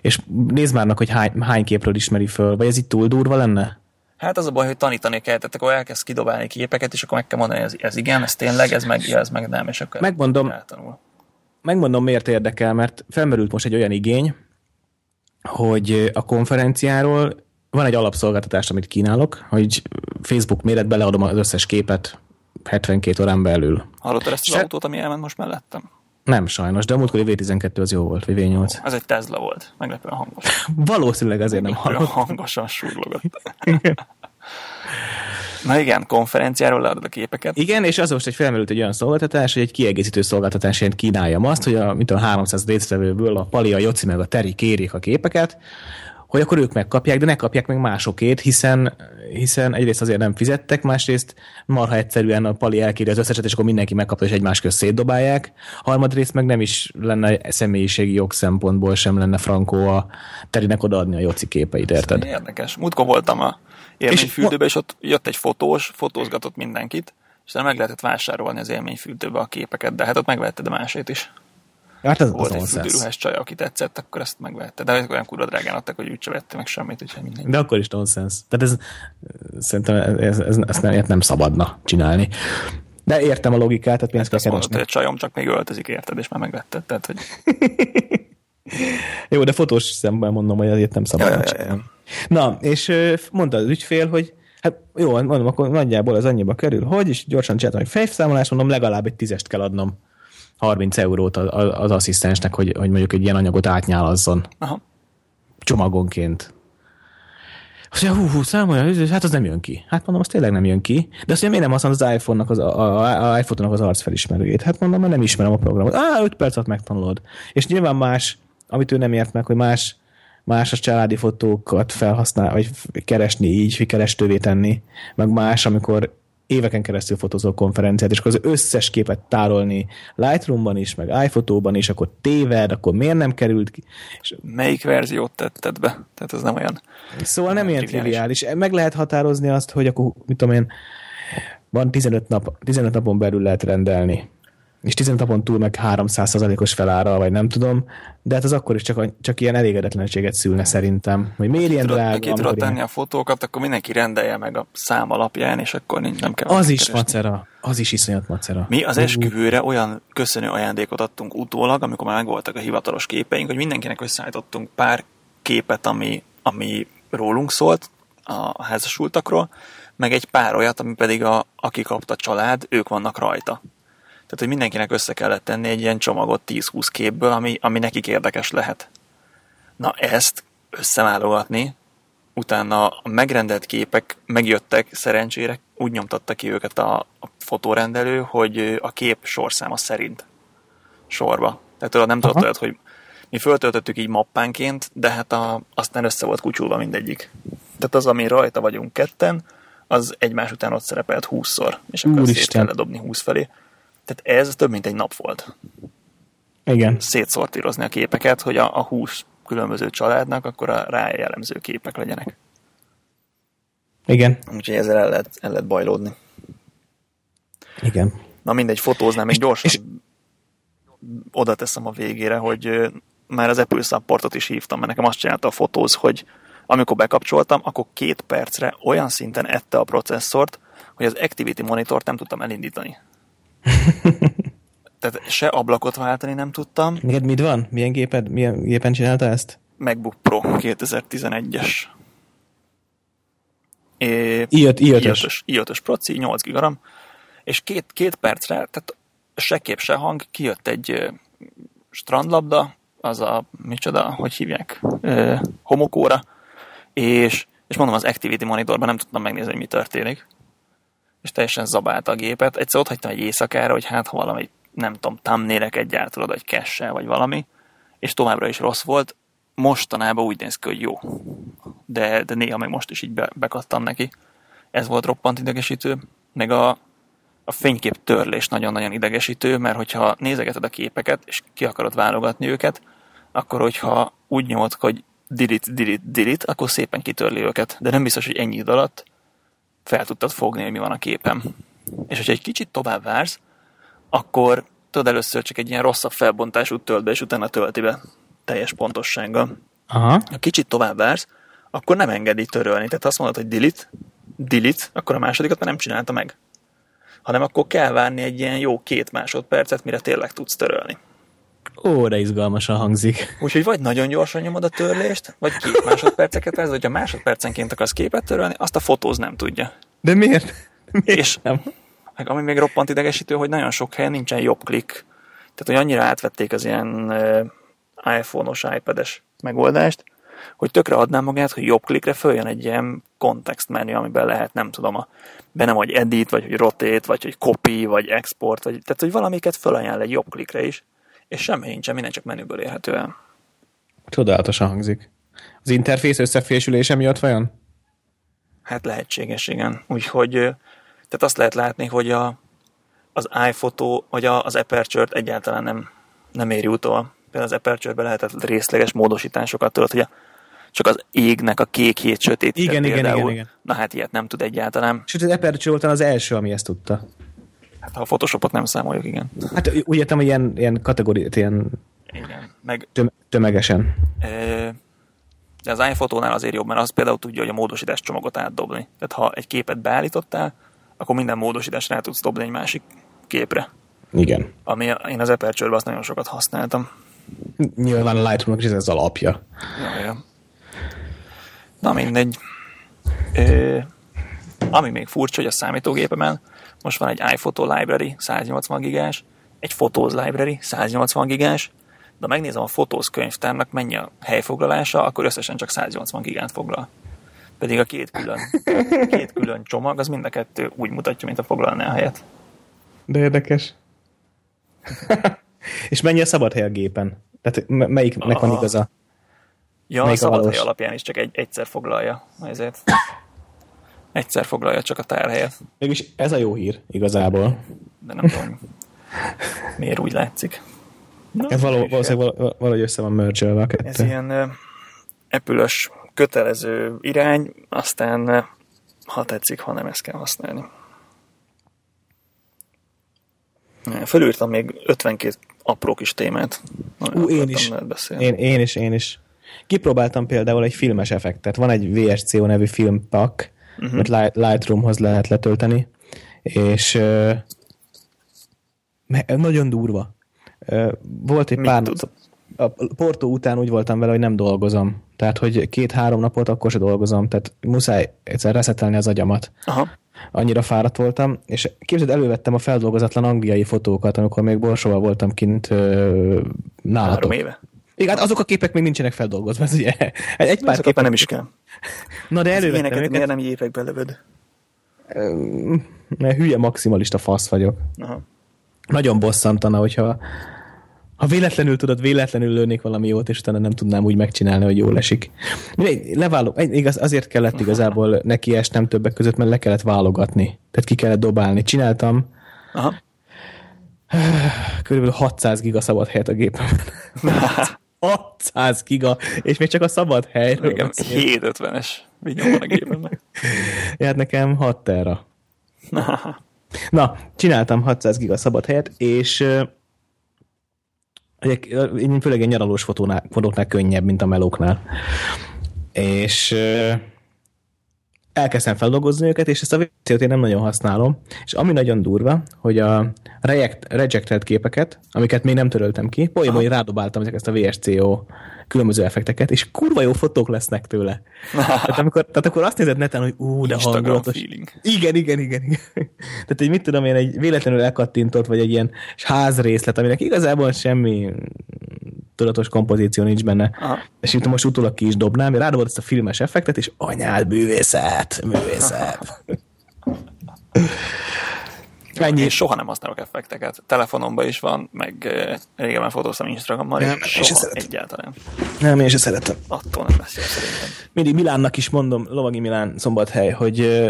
És nézd már meg, hogy hány, hány képről ismeri föl, vagy ez itt túl durva lenne? Hát az a baj, hogy tanítani kell, tehát akkor elkezd kidobálni képeket, és akkor meg kell mondani, ez, ez igen, ez tényleg, ez meg, ez meg nem, és akkor megmondom, eltanul. megmondom, miért érdekel, mert felmerült most egy olyan igény, hogy a konferenciáról van egy alapszolgáltatás, amit kínálok, hogy Facebook méretbe leadom az összes képet 72 órán belül. Hallottad ezt az Se... autót, ami elment most mellettem? Nem sajnos, de a múltkori V12 az jó volt, vagy V8. Az egy Tesla volt, meglepően hangos. [LAUGHS] Valószínűleg azért nem hallott. hangosan surlogott. [LAUGHS] Na igen, konferenciáról leadod a képeket. Igen, és az most egy felmerült egy olyan szolgáltatás, hogy egy kiegészítő szolgáltatásként kínáljam azt, hogy a, mint a 300 résztvevőből a Pali, a Joci meg a Teri kérik a képeket, hogy akkor ők megkapják, de ne kapják meg másokét, hiszen, hiszen egyrészt azért nem fizettek, másrészt marha egyszerűen a Pali elkéri az összeset, és akkor mindenki megkapja, és egymás közt szétdobálják. Harmadrészt meg nem is lenne személyiségi jog szempontból sem lenne frankó a Terinek odaadni a Joci képeit, érted? Érdekes. Múltkor voltam a élményfürdőben, és ott jött egy fotós, fotózgatott mindenkit, és meg lehetett vásárolni az élményfürdőbe a képeket, de hát ott megvetted a másét is. Hát ez Volt az egy fürdőruhás csaj, aki tetszett, akkor ezt megvette. De olyan kurva drágán adtak, hogy úgyse vette meg semmit, úgyhogy mindegy. De akkor is nonsense. Tehát ez, szerintem ez, ez, ezt nem, nem szabadna csinálni. De értem a logikát, tehát pénzt kell Azt mondod, hogy keresni. a csajom csak még öltözik, érted, és már megvetted. Tehát, hogy Jó, de fotós szemben mondom, hogy azért nem szabadna Ja, ja, ja. Na, és mondta az ügyfél, hogy hát jó, mondom, akkor nagyjából az annyiba kerül, hogy, és gyorsan csináltam egy fejszámolást, mondom, legalább egy tízest kell adnom 30 eurót az, asszisztensnek, hogy, hogy mondjuk egy ilyen anyagot átnyálazzon aha. csomagonként. Azt mondja, hú, hú, számolja, hát az nem jön ki. Hát mondom, az tényleg nem jön ki. De azt mondja, miért nem használod az iPhone-nak az, a, a, iPhone-nak az arcfelismerőjét? Hát mondom, mert nem ismerem a programot. Á, 5 perc alatt megtanulod. És nyilván más, amit ő nem ért meg, hogy más, más a családi fotókat felhasznál, vagy keresni így, vagy kerestővé tenni, meg más, amikor éveken keresztül fotózol konferenciát, és akkor az összes képet tárolni Lightroom-ban is, meg iPhoto-ban is, akkor téved, akkor miért nem került ki? És Melyik verziót tetted be? Tehát ez nem olyan... Szóval nem ilyen triviális. triviális. Meg lehet határozni azt, hogy akkor, mit tudom én, van 15, nap, 15 napon belül lehet rendelni. És 15 napon túl meg 300%-os felára, vagy nem tudom, de hát az akkor is csak, csak ilyen elégedetlenséget szülne szerintem. Hogy miért ilyen Tudod, drága? ki tudod tenni ilyen- a fotókat, akkor mindenki rendelje meg a szám alapján, és akkor nincs, nem kell Az is keresni. macera. Az is iszonyat macera. Mi az esküvőre olyan köszönő ajándékot adtunk utólag, amikor már megvoltak a hivatalos képeink, hogy mindenkinek összeállítottunk pár képet, ami, ami rólunk szólt, a házasultakról, meg egy pár olyat, ami pedig a, aki kapta család, ők vannak rajta. Tehát, hogy mindenkinek össze kellett tenni egy ilyen csomagot 10-20 képből, ami, ami nekik érdekes lehet. Na ezt összeválogatni, utána a megrendelt képek megjöttek, szerencsére úgy nyomtatta ki őket a, a fotórendelő, hogy a kép sorszáma szerint sorba. Tehát tudod, nem tudod Aha. olyat, hogy mi föltöltöttük így mappánként, de hát a, aztán össze volt kucsulva mindegyik. Tehát az, ami rajta vagyunk ketten, az egymás után ott szerepelt 20-szor, és akkor szét kell dobni 20 felé. Tehát ez több mint egy nap volt Igen. szétszortírozni a képeket, hogy a, a 20 különböző családnak akkor a rá jellemző képek legyenek. Igen. Úgyhogy ezzel el lehet, el lehet bajlódni. Igen. Na mindegy, fotóznám, és gyorsan és- oda teszem a végére, hogy már az Apple supportot is hívtam, mert nekem azt csinálta a fotóz, hogy amikor bekapcsoltam, akkor két percre olyan szinten ette a processzort, hogy az Activity monitort nem tudtam elindítani. [LAUGHS] Tehát se ablakot váltani nem tudtam, Neked mit van? Milyen, géped, milyen gépen csinálta ezt? MacBook Pro 2011-es. É, I5, I5-ös. i5-ös, i5-ös proci, 8 gigaram, és két, két percre, tehát se kép, se hang, kijött egy strandlabda, az a, micsoda, hogy hívják, ö, homokóra, és, és mondom, az Activity monitorban nem tudtam megnézni, hogy mi történik. És teljesen zabálta a gépet. Egyszer ott hagytam egy éjszakára, hogy hát ha valami, nem tudom, thumbnaileket gyártod, egy cache vagy valami, és továbbra is rossz volt. Mostanában úgy néz ki, hogy jó. De, de néha meg most is így be, bekattam neki. Ez volt roppant idegesítő. Meg a, a fénykép törlés nagyon-nagyon idegesítő, mert hogyha nézegeted a képeket, és ki akarod válogatni őket, akkor hogyha úgy nyomod, hogy delete, delete, delete, akkor szépen kitörli őket. De nem biztos, hogy ennyi idő alatt fel tudtad fogni, hogy mi van a képem. És hogyha egy kicsit tovább vársz, akkor tudod először csak egy ilyen rosszabb felbontású tölt be, és utána tölti be teljes pontossággal. Aha. Ha kicsit tovább vársz, akkor nem engedi törölni. Tehát azt mondod, hogy delete, delete, akkor a másodikat már nem csinálta meg. Hanem akkor kell várni egy ilyen jó két másodpercet, mire tényleg tudsz törölni. Ó, de izgalmasan hangzik. Úgyhogy vagy nagyon gyorsan nyomod a törlést, vagy két [LAUGHS] másodperceket vársz, hogyha másodpercenként akarsz képet törölni, azt a fotóz nem tudja. De miért? miért És nem? meg ami még roppant idegesítő, hogy nagyon sok helyen nincsen jobb klik. Tehát, hogy annyira átvették az ilyen iPhone-os, iPad-es megoldást, hogy tökre adnám magát, hogy jobb klikre följön egy ilyen kontext menü, amiben lehet, nem tudom, a, benne vagy edit, vagy hogy rotate, vagy hogy copy, vagy export, vagy, tehát hogy valamiket fölajánl egy jobb klikre is, és semmi nincsen, minden csak menüből érhető el. Csodálatosan hangzik. Az interfész összefésülése miatt vajon? Hát lehetséges, igen. Úgyhogy tehát azt lehet látni, hogy a, az iPhoto, vagy a, az Aperture-t egyáltalán nem, nem éri utol. Például az Aperture-be lehetett részleges módosításokat, tudod, hogy a, csak az égnek a kék sötét. Igen, igen, igen, igen. Na hát ilyet nem tud egyáltalán. Sőt, az Aperture volt az első, ami ezt tudta. Hát ha a Photoshopot nem számoljuk, igen. Hát úgy értem, hogy ilyen, ilyen kategóriát, ilyen igen. Meg, töm- tömegesen. De az iPhoto-nál azért jobb, mert az például tudja, hogy a módosítás csomagot átdobni. Tehát ha egy képet beállítottál, akkor minden módosítást rá tudsz dobni egy másik képre. Igen. Ami én az Aperture-ben azt nagyon sokat használtam. Nyilván a Lightroom-nak is ez az alapja. Ja, ja. Na mindegy. Ö, ami még furcsa, hogy a számítógépemen most van egy iPhoto library 180 gigás, egy Photos library 180 gigás, de ha megnézem a Photos könyvtárnak mennyi a helyfoglalása, akkor összesen csak 180 gigát foglal. Pedig a két külön, [LAUGHS] két külön csomag, az mind a kettő úgy mutatja, mint a foglalná a helyet. De érdekes. [LAUGHS] És mennyi a szabad hely a gépen? Tehát melyiknek van igaza? Ja, Melyik a szabad hely alapján is csak egy, egyszer foglalja. Ezért egyszer foglalja csak a tárhelyet. Mégis ez a jó hír igazából. De nem tudom, miért úgy látszik. Na, ez való, valószínűleg valahogy össze van mergelve a kettő. Ez ilyen uh, epülös kötelező irány, aztán uh, ha tetszik, ha nem, ezt kell használni. Fölírtam még 52 apró kis témát. Ú, én is. Én, én is, én is. Kipróbáltam például egy filmes effektet. Van egy VSCO nevű filmpak, uh-huh. amit Lightroomhoz lehet letölteni, és uh, nagyon durva. Uh, volt egy Mit pár tud? a Porto után úgy voltam vele, hogy nem dolgozom. Tehát, hogy két-három napot akkor se dolgozom. Tehát muszáj egyszer reszetelni az agyamat. Aha. Annyira fáradt voltam, és képzeld, elővettem a feldolgozatlan angliai fotókat, amikor még Borsóval voltam kint uh, nálatok. Három éve. Igen, hát azok a képek még nincsenek feldolgozva, ez ugye egy pár képek nem is kell. Na de elővettem Ilyeneket miért nem évekbe lövöd? Mert hülye maximalista fasz vagyok. Aha. Nagyon bosszantana, hogyha ha véletlenül tudod, véletlenül lőnék valami jót, és utána nem tudnám úgy megcsinálni, hogy jól esik. Leválok, igaz, azért kellett igazából [LAUGHS] neki esnem többek között, mert le kellett válogatni. Tehát ki kellett dobálni. Csináltam. Aha. [SIGHS] Körülbelül 600 giga szabad helyet a gépemen. [LAUGHS] 600 giga, és még csak a szabad hely. Igen, 750-es vinyom van a gépemben. hát nekem 6 terra. [LAUGHS] Na, csináltam 600 giga szabad helyet, és én főleg egy nyaralós fotóknál könnyebb, mint a melóknál. És elkezdtem feldolgozni őket, és ezt a VCO-t én nem nagyon használom. És ami nagyon durva, hogy a rejected képeket, amiket még nem töröltem ki, poémon rádobáltam ezeket a VSCO különböző effekteket, és kurva jó fotók lesznek tőle. tehát, amikor, tehát akkor azt nézed neten, hogy ú, de Instagram hangulatos. Feeling. Igen, igen, igen, igen. [LAUGHS] tehát egy mit tudom én, egy véletlenül elkattintott, vagy egy ilyen házrészlet, aminek igazából semmi tudatos kompozíció nincs benne. Aha. És itt most utólag ki is dobnám, rádobod ezt a filmes effektet, és anyád, művészet, művészet. Ennyi. Én soha nem használok effekteket. Telefonomban is van, meg régen fotóztam Instagrammal, nem, és soha egyáltalán. Nem, én sem szeretem. Attól nem lesz jó szerintem. Mindig Milánnak is mondom, Lovagi Milán szombathely, hogy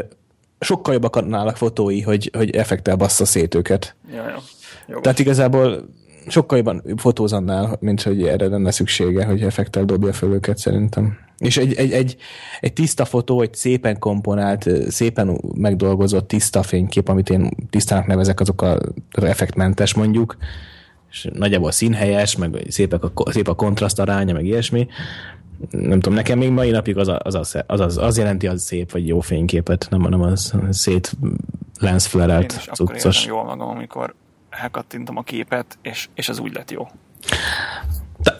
sokkal jobbak annálak fotói, hogy, hogy effektel bassza szét őket. Ja, ja. Jogos. Tehát igazából sokkal jobban fotóz annál, mint hogy erre lenne szüksége, hogy effektel dobja fel őket szerintem. És egy, egy, egy, egy tiszta fotó, egy szépen komponált, szépen megdolgozott tiszta fénykép, amit én tisztának nevezek, azok a effektmentes mondjuk, és nagyjából színhelyes, meg szép a, szép a kontraszt aránya, meg ilyesmi. Nem tudom, nekem még mai napig az, a, az, az, az, az, az jelenti az szép vagy jó fényképet, nem, nem az szét lens flarelt cuccos. Én jól magam, amikor elkattintom a képet, és, és az úgy lett jó.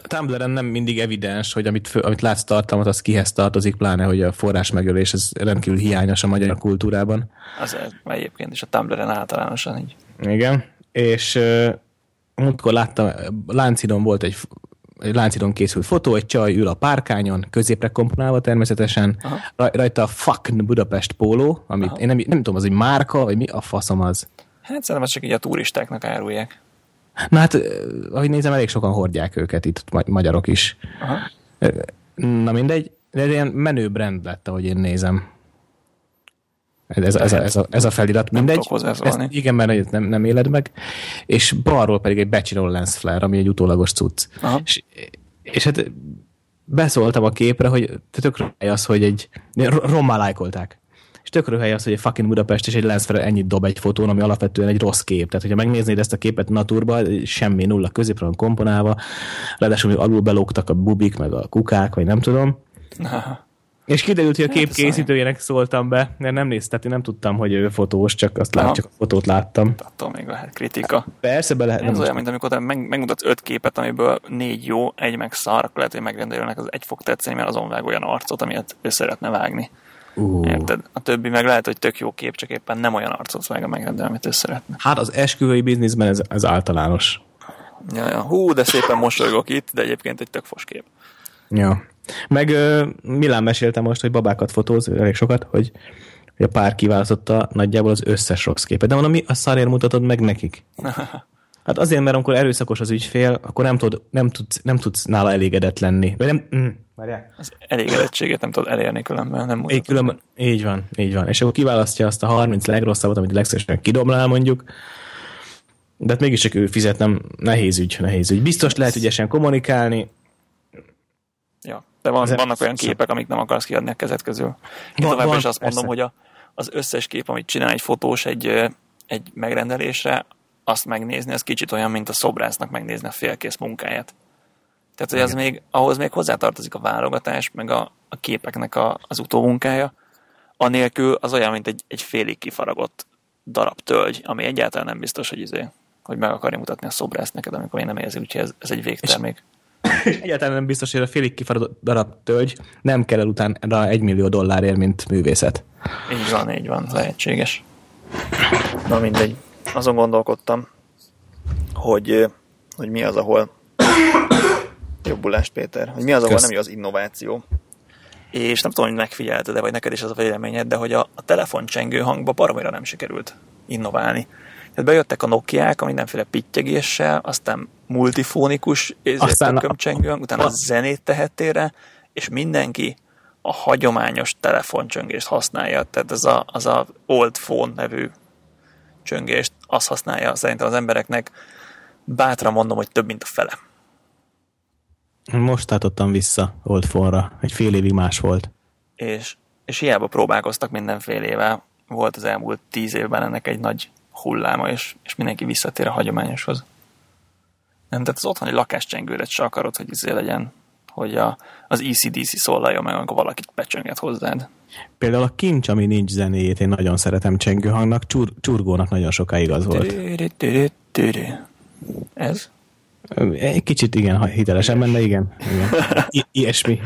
Tumblr-en nem mindig evidens, hogy amit, amit látsz tartalmat, az kihez tartozik, pláne, hogy a forrás megölés ez rendkívül hiányos a magyar kultúrában. Az egyébként is a Tumblr-en általánosan így. Igen, és múltkor láttam, Láncidon volt egy egy Láncidon készült fotó, egy csaj ül a párkányon, középre komponálva természetesen, Aha. rajta a fuck Budapest póló, amit Aha. én nem, nem tudom, az egy márka, vagy mi a faszom az? Hát szerintem csak így a turistáknak árulják. Na hát, ahogy nézem, elég sokan hordják őket itt, magyarok is. Aha. Na mindegy, de ilyen menő brand lett, ahogy én nézem. Ez, ez, ez, a, ez a felirat, mindegy. Ez, igen, mert nem, nem éled meg. És balról pedig egy becsináló lens flare, ami egy utólagos cucc. És, és hát beszóltam a képre, hogy tökről az, hogy egy rommá lájkolták. És tökről hely az, hogy egy fucking Budapest és egy flare ennyit dob egy fotón, ami alapvetően egy rossz kép. Tehát, hogyha megnéznéd ezt a képet naturba, semmi nulla középre van komponálva, ráadásul alul belógtak a bubik, meg a kukák, vagy nem tudom. Aha. És kiderült, hogy a kép készítőjének szóltam be, mert nem néztem, nem tudtam, hogy ő fotós, csak azt lát, csak a fotót láttam. Attól még lehet kritika. Persze, be lehet. Ez olyan, mint amikor meg, megmutatsz öt képet, amiből négy jó, egy meg szar, akkor lehet, hogy megrendelőnek az egy fog tetszeni, mert azon vág olyan arcot, amilyet ő szeretne vágni. Uh. Érted? A többi meg lehet, hogy tök jó kép, csak éppen nem olyan arcot vág a megrendelő, amit ő szeretne. Hát az esküvői bizniszben ez, ez általános. Ja, ja. Hú, de szépen mosolygok itt, de egyébként egy tök fos kép. Ja. Meg uh, Milán mesélte most, hogy babákat fotóz, elég sokat, hogy, hogy a pár kiválasztotta nagyjából az összes rossz képet. De mondom, mi a szarér mutatod meg nekik? [LAUGHS] Hát azért, mert amikor erőszakos az ügyfél, akkor nem, tud, nem, tudsz, nem tudsz nála elégedett lenni. Vagy nem, mm, Az elégedettséget nem tudod elérni különben, nem így, különben, így van, így van. És akkor kiválasztja azt a 30 legrosszabbat, amit legszívesebben kidomlál mondjuk, de hát mégiscsak ő fizet, nem nehéz ügy, nehéz ügy. Biztos lehet ügyesen kommunikálni, Ja, de van, vannak olyan képek, amik nem akarsz kiadni a kezed közül. Én van, továbbra is azt persze. mondom, hogy a, az összes kép, amit csinál egy fotós egy, egy megrendelésre, azt megnézni, az kicsit olyan, mint a szobrásznak megnézni a félkész munkáját. Tehát, hogy az még, ahhoz még hozzátartozik a válogatás, meg a, a képeknek a, az utómunkája. Anélkül az olyan, mint egy, egy félig kifaragott darab tölgy, ami egyáltalán nem biztos, hogy izé, hogy meg akarja mutatni a szobrász neked, amikor én nem érzi, úgyhogy ez, ez egy végtermék. És Egyáltalán nem biztos, hogy a félig kifaradott darab tölgy nem kell el utána egy millió dollárért, mint művészet. Így van, így van, lehetséges. Na mindegy. Azon gondolkodtam, hogy, hogy mi az, ahol jobbulás, Péter, hogy mi az, ahol Kösz. nem jó az innováció. És nem tudom, hogy megfigyelted, de vagy neked is az a véleményed, de hogy a, a telefoncsengő hangba baromira nem sikerült innoválni. Tehát bejöttek a Nokiák a mindenféle pittyegéssel, aztán multifónikus tökömcsengőn, utána a zenét tehetére, és mindenki a hagyományos telefoncsöngést használja, tehát ez a, az a old phone nevű csöngést, azt használja szerintem az embereknek, bátran mondom, hogy több, mint a fele. Most tartottam vissza old phone-ra, egy fél évig más volt. És, és hiába próbálkoztak mindenfélével, volt az elmúlt tíz évben ennek egy nagy hulláma, és, és mindenki visszatér a hagyományoshoz. Nem, tehát az otthoni lakáscsengőret se akarod, hogy izé legyen, hogy a, az ECDC szólalja meg, amikor valakit becsönget hozzád. Például a kincs, ami nincs zenéjét, én nagyon szeretem csengőhangnak, Csur, csurgónak nagyon sokáig az volt. Ez? Egy kicsit igen, hitelesen menne, igen. igen. I- ilyesmi.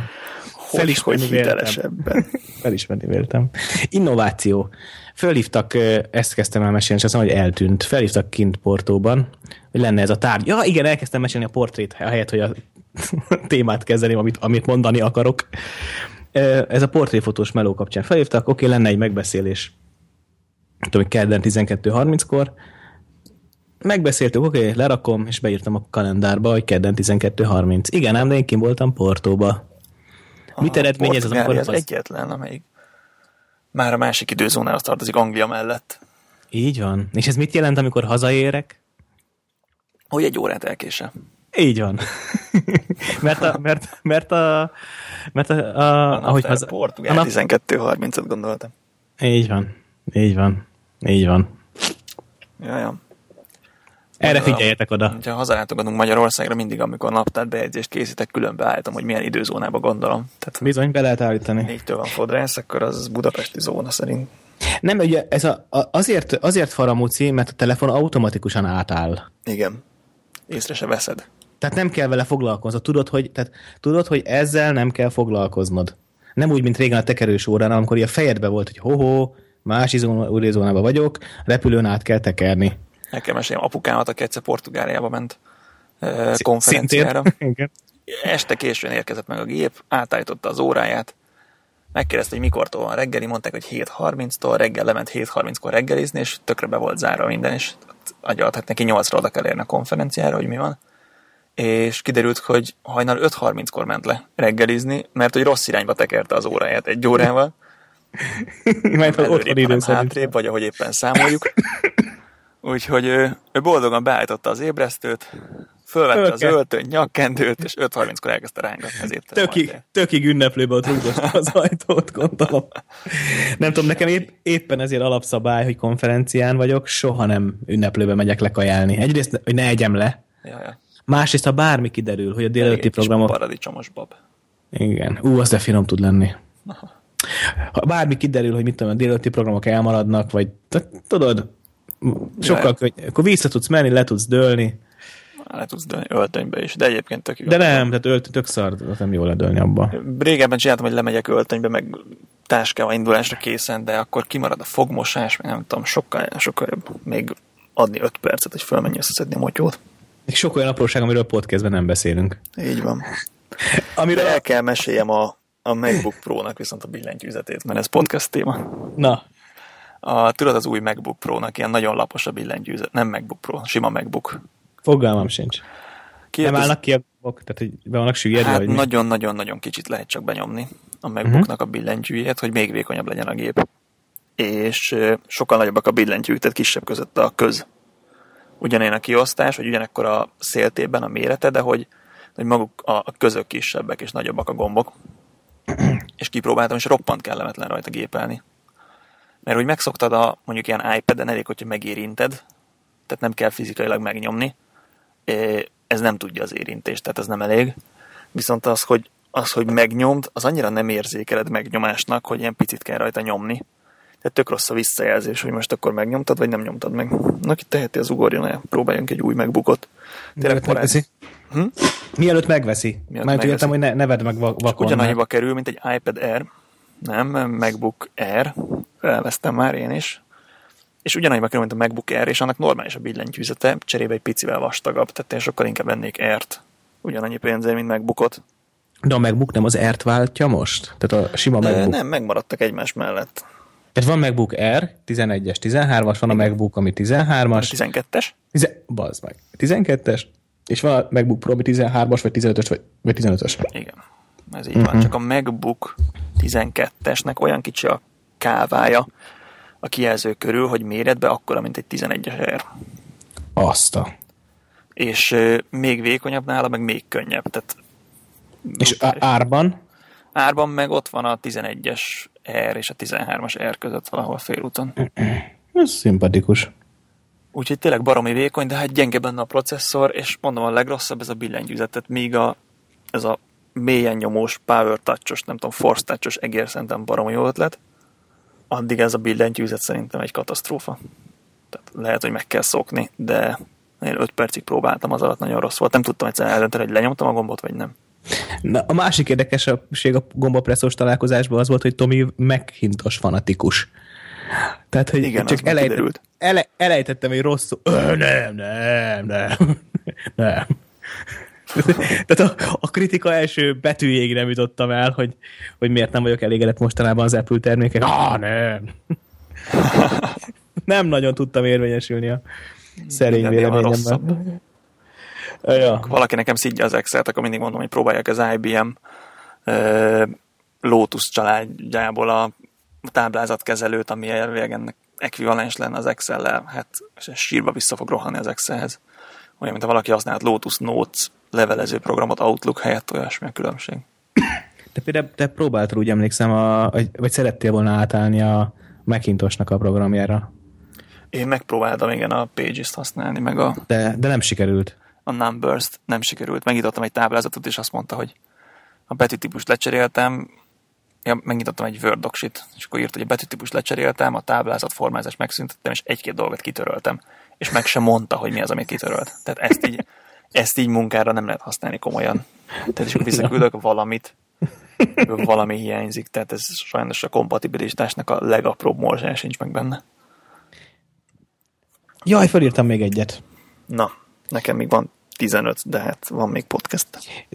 Felismerni hogy hitelesebben. Felismerni véltem. Innováció. Fölhívtak, ezt kezdtem el mesélni, és azt mondom, hogy eltűnt. Felhívtak kint Portóban, hogy lenne ez a tárgy. Ja, igen, elkezdtem mesélni a portrét, helyett, hogy a [LAUGHS] témát kezdeném, amit, amit mondani akarok. Ez a portréfotós meló kapcsán felhívtak, oké, lenne egy megbeszélés. Tudom, hogy kedden 12.30-kor. Megbeszéltük, oké, lerakom, és beírtam a kalendárba, hogy kedden 12.30. Igen, ám, de én kim voltam Portóba. Mit eredményez az akkor? Az egyetlen, amelyik már a másik időzónához tartozik Anglia mellett. Így van. És ez mit jelent, amikor hazaérek? Hogy egy órát elkése. Így van. [LAUGHS] mert, a, mert, mert a... Mert a, a, a ahogy haza... Portugál nap... 12.30-at gondoltam. Így van. Így van. Így van. Jaj, erre figyeljetek oda. Ha hazalátogatunk Magyarországra, mindig, amikor naptár bejegyzést készítek, külön beállítom, hogy milyen időzónába gondolom. Tehát Bizony, be lehet állítani. Négytől van fodrász, akkor az budapesti zóna szerint. Nem, ugye ez a, a, azért, azért faramúci, mert a telefon automatikusan átáll. Igen. Észre se veszed. Tehát nem kell vele foglalkoznod. Tudod, hogy, tehát, tudod, hogy ezzel nem kell foglalkoznod. Nem úgy, mint régen a tekerős órán, amikor a fejedbe volt, hogy hoho, más izónában vagyok, repülőn át kell tekerni. Kell meséljem apukámat, aki egyszer Portugáliába ment konferenciára. [LAUGHS] Este későn érkezett meg a gép, átállította az óráját, megkérdezte, hogy mikortól van reggeli, mondták, hogy 7.30-tól, reggel lement 7.30-kor reggelizni, és tökre be volt zárva minden, és agyalt, hát neki 8-ra oda kell érni a konferenciára, hogy mi van. És kiderült, hogy hajnal 5.30-kor ment le reggelizni, mert hogy rossz irányba tekerte az óráját egy órával. [LAUGHS] Mert Előrébb, otthoni idő hátrébb, vagy ahogy éppen számoljuk. [LAUGHS] Úgyhogy ő, ő boldogan beállította az ébresztőt, fölvette az Fölke. öltöny, nyakkendőt, és 5.30-kor elkezdte rángatni az étterem Tökig, tökig ünneplőbe ott az ajtót, gondolom. Nem tudom, nekem épp, éppen ezért alapszabály, hogy konferencián vagyok, soha nem ünneplőbe megyek lekajálni. Egyrészt, hogy ne egyem le, Ja, ja. másrészt, ha bármi kiderül, hogy a délelőtti programok... Paradicsomos bab. Igen, ú, az de finom tud lenni. Ha bármi kiderül, hogy mit tudom, a délelőtti programok elmaradnak, vagy tudod, sokkal Jaj. könny- akkor vissza tudsz menni, le tudsz dőlni, Le tudsz dőlni öltönybe is, de egyébként tök jó. de nem, tehát ölt, tök szar, nem jó ledőlni abba. Régebben csináltam, hogy lemegyek öltönybe, meg táskával indulásra készen, de akkor kimarad a fogmosás, meg nem tudom, sokkal, sokkal jobb még adni 5 percet, hogy fölmenj összeszedni a motyót. Még sok olyan apróság, amiről podcastben nem beszélünk. Így van. Amiről, el kell meséljem a, a MacBook Pro-nak viszont a billentyűzetét, mert ez podcast téma. na, A, tudod, az új MacBook Pro-nak ilyen nagyon lapos a billentyűzet, nem MacBook Pro, sima MacBook. fogalmam sincs. Ki Nem állnak ki a gombok, tehát hogy be vannak süllyedve, Hát vagy nagyon-nagyon-nagyon kicsit lehet csak benyomni a MacBooknak a billentyűjét, hogy még vékonyabb legyen a gép. És sokkal nagyobbak a billentyűk, tehát kisebb között a köz. Ugyanilyen a kiosztás, hogy ugyanekkor a széltében a mérete, de hogy, hogy maguk a, a közök kisebbek és nagyobbak a gombok. és kipróbáltam, és roppant kellemetlen rajta gépelni. Mert hogy megszoktad a mondjuk ilyen iPad-en, elég, hogyha megérinted, tehát nem kell fizikailag megnyomni, ez nem tudja az érintést, tehát ez nem elég. Viszont az, hogy, az, hogy megnyomd, az annyira nem érzékeled megnyomásnak, hogy ilyen picit kell rajta nyomni. Tehát tök rossz a visszajelzés, hogy most akkor megnyomtad, vagy nem nyomtad meg. Na, ki teheti, az ugorjon el, próbáljunk egy új megbukot. Mielőtt parán- megveszi? Hm? Mielőtt megveszi. Mielőtt Mert megveszi. értem, hogy ne, neved meg va- vakon. Ugyanannyiba kerül, mint egy iPad Air. Nem, MacBook Air. Elvesztem már én is. És ugyanannyiba kerül, mint a MacBook Air, és annak normális a billentyűzete, cserébe egy picivel vastagabb, tehát én sokkal inkább vennék Air-t. Ugyanannyi pénzért, mint MacBookot. De a MacBook nem az Air-t váltja most? Tehát a sima De MacBook. nem, megmaradtak egymás mellett. Tehát van MacBook Air, 11-es, 13-as, van a MacBook, ami 13-as, 12-es? tize- bazd meg, 12-es, és van a MacBook Pro, ami 13-as, vagy 15-ös, vagy, vagy 15-ös. Igen. Ez így uh-huh. van. Csak a MacBook 12-esnek olyan kicsi a kávája a kijelző körül, hogy méretbe akkora, mint egy 11-es Air. Azt a. És ö, még vékonyabb nála, meg még könnyebb. Tehát És á- árban? árban meg ott van a 11-es Air és a 13-as Air között valahol félúton. [CLEARS THROAT] Ez szimpatikus. Úgyhogy tényleg baromi vékony, de hát gyenge benne a processzor, és mondom, a legrosszabb ez a billentyűzet, tehát míg a, ez a mélyen nyomós, power touchos, nem tudom, force touchos egér szerintem baromi jó ötlet, addig ez a billentyűzet szerintem egy katasztrófa. Tehát lehet, hogy meg kell szokni, de én 5 percig próbáltam, az alatt nagyon rossz volt. Nem tudtam egyszerűen eldönteni, hogy lenyomtam a gombot, vagy nem. Na, a másik érdekesség a gombapresszós találkozásban az volt, hogy Tomi meghintos fanatikus. Tehát, hogy Igen, csak elejtett, ele, elejtettem egy rossz nem, nem, nem, [LAUGHS] nem. Tehát a, a kritika első betűjéig nem jutottam el, hogy, hogy miért nem vagyok elégedett mostanában az Apple termékek. Ah, nem. nem nagyon tudtam érvényesülni a szerény véleményemben. Ja. valaki nekem szidja az Excel-t, akkor mindig mondom, hogy próbálják az IBM Lotus családjából a táblázatkezelőt, ami elvileg ennek ekvivalens lenne az Excel-lel, hát sírba vissza fog rohanni az Excelhez. Olyan, mint ha valaki használt Lotus Notes levelező programot Outlook helyett, olyasmi a különbség. Te például te próbáltál úgy emlékszem, a, vagy szerettél volna átállni a Macintosnak a programjára, Én megpróbáltam igen a Pages-t használni, meg a, de, de nem sikerült. a Numbers-t nem sikerült. Megnyitottam egy táblázatot, és azt mondta, hogy a betűtípust lecseréltem, ja, megnyitottam egy Word docsit, és akkor írt, hogy a betűtípust lecseréltem, a táblázat formázást megszüntettem, és egy-két dolgot kitöröltem. És meg sem mondta, hogy mi az, amit kitörölt. Tehát ezt így, ezt így munkára nem lehet használni komolyan. Tehát akkor [LAUGHS] visszaküldök valamit, valami hiányzik, tehát ez sajnos a kompatibilitásnak a legapróbb morzsája sincs meg benne. Jaj, felírtam még egyet. Na, nekem még van 15, de hát van még podcast.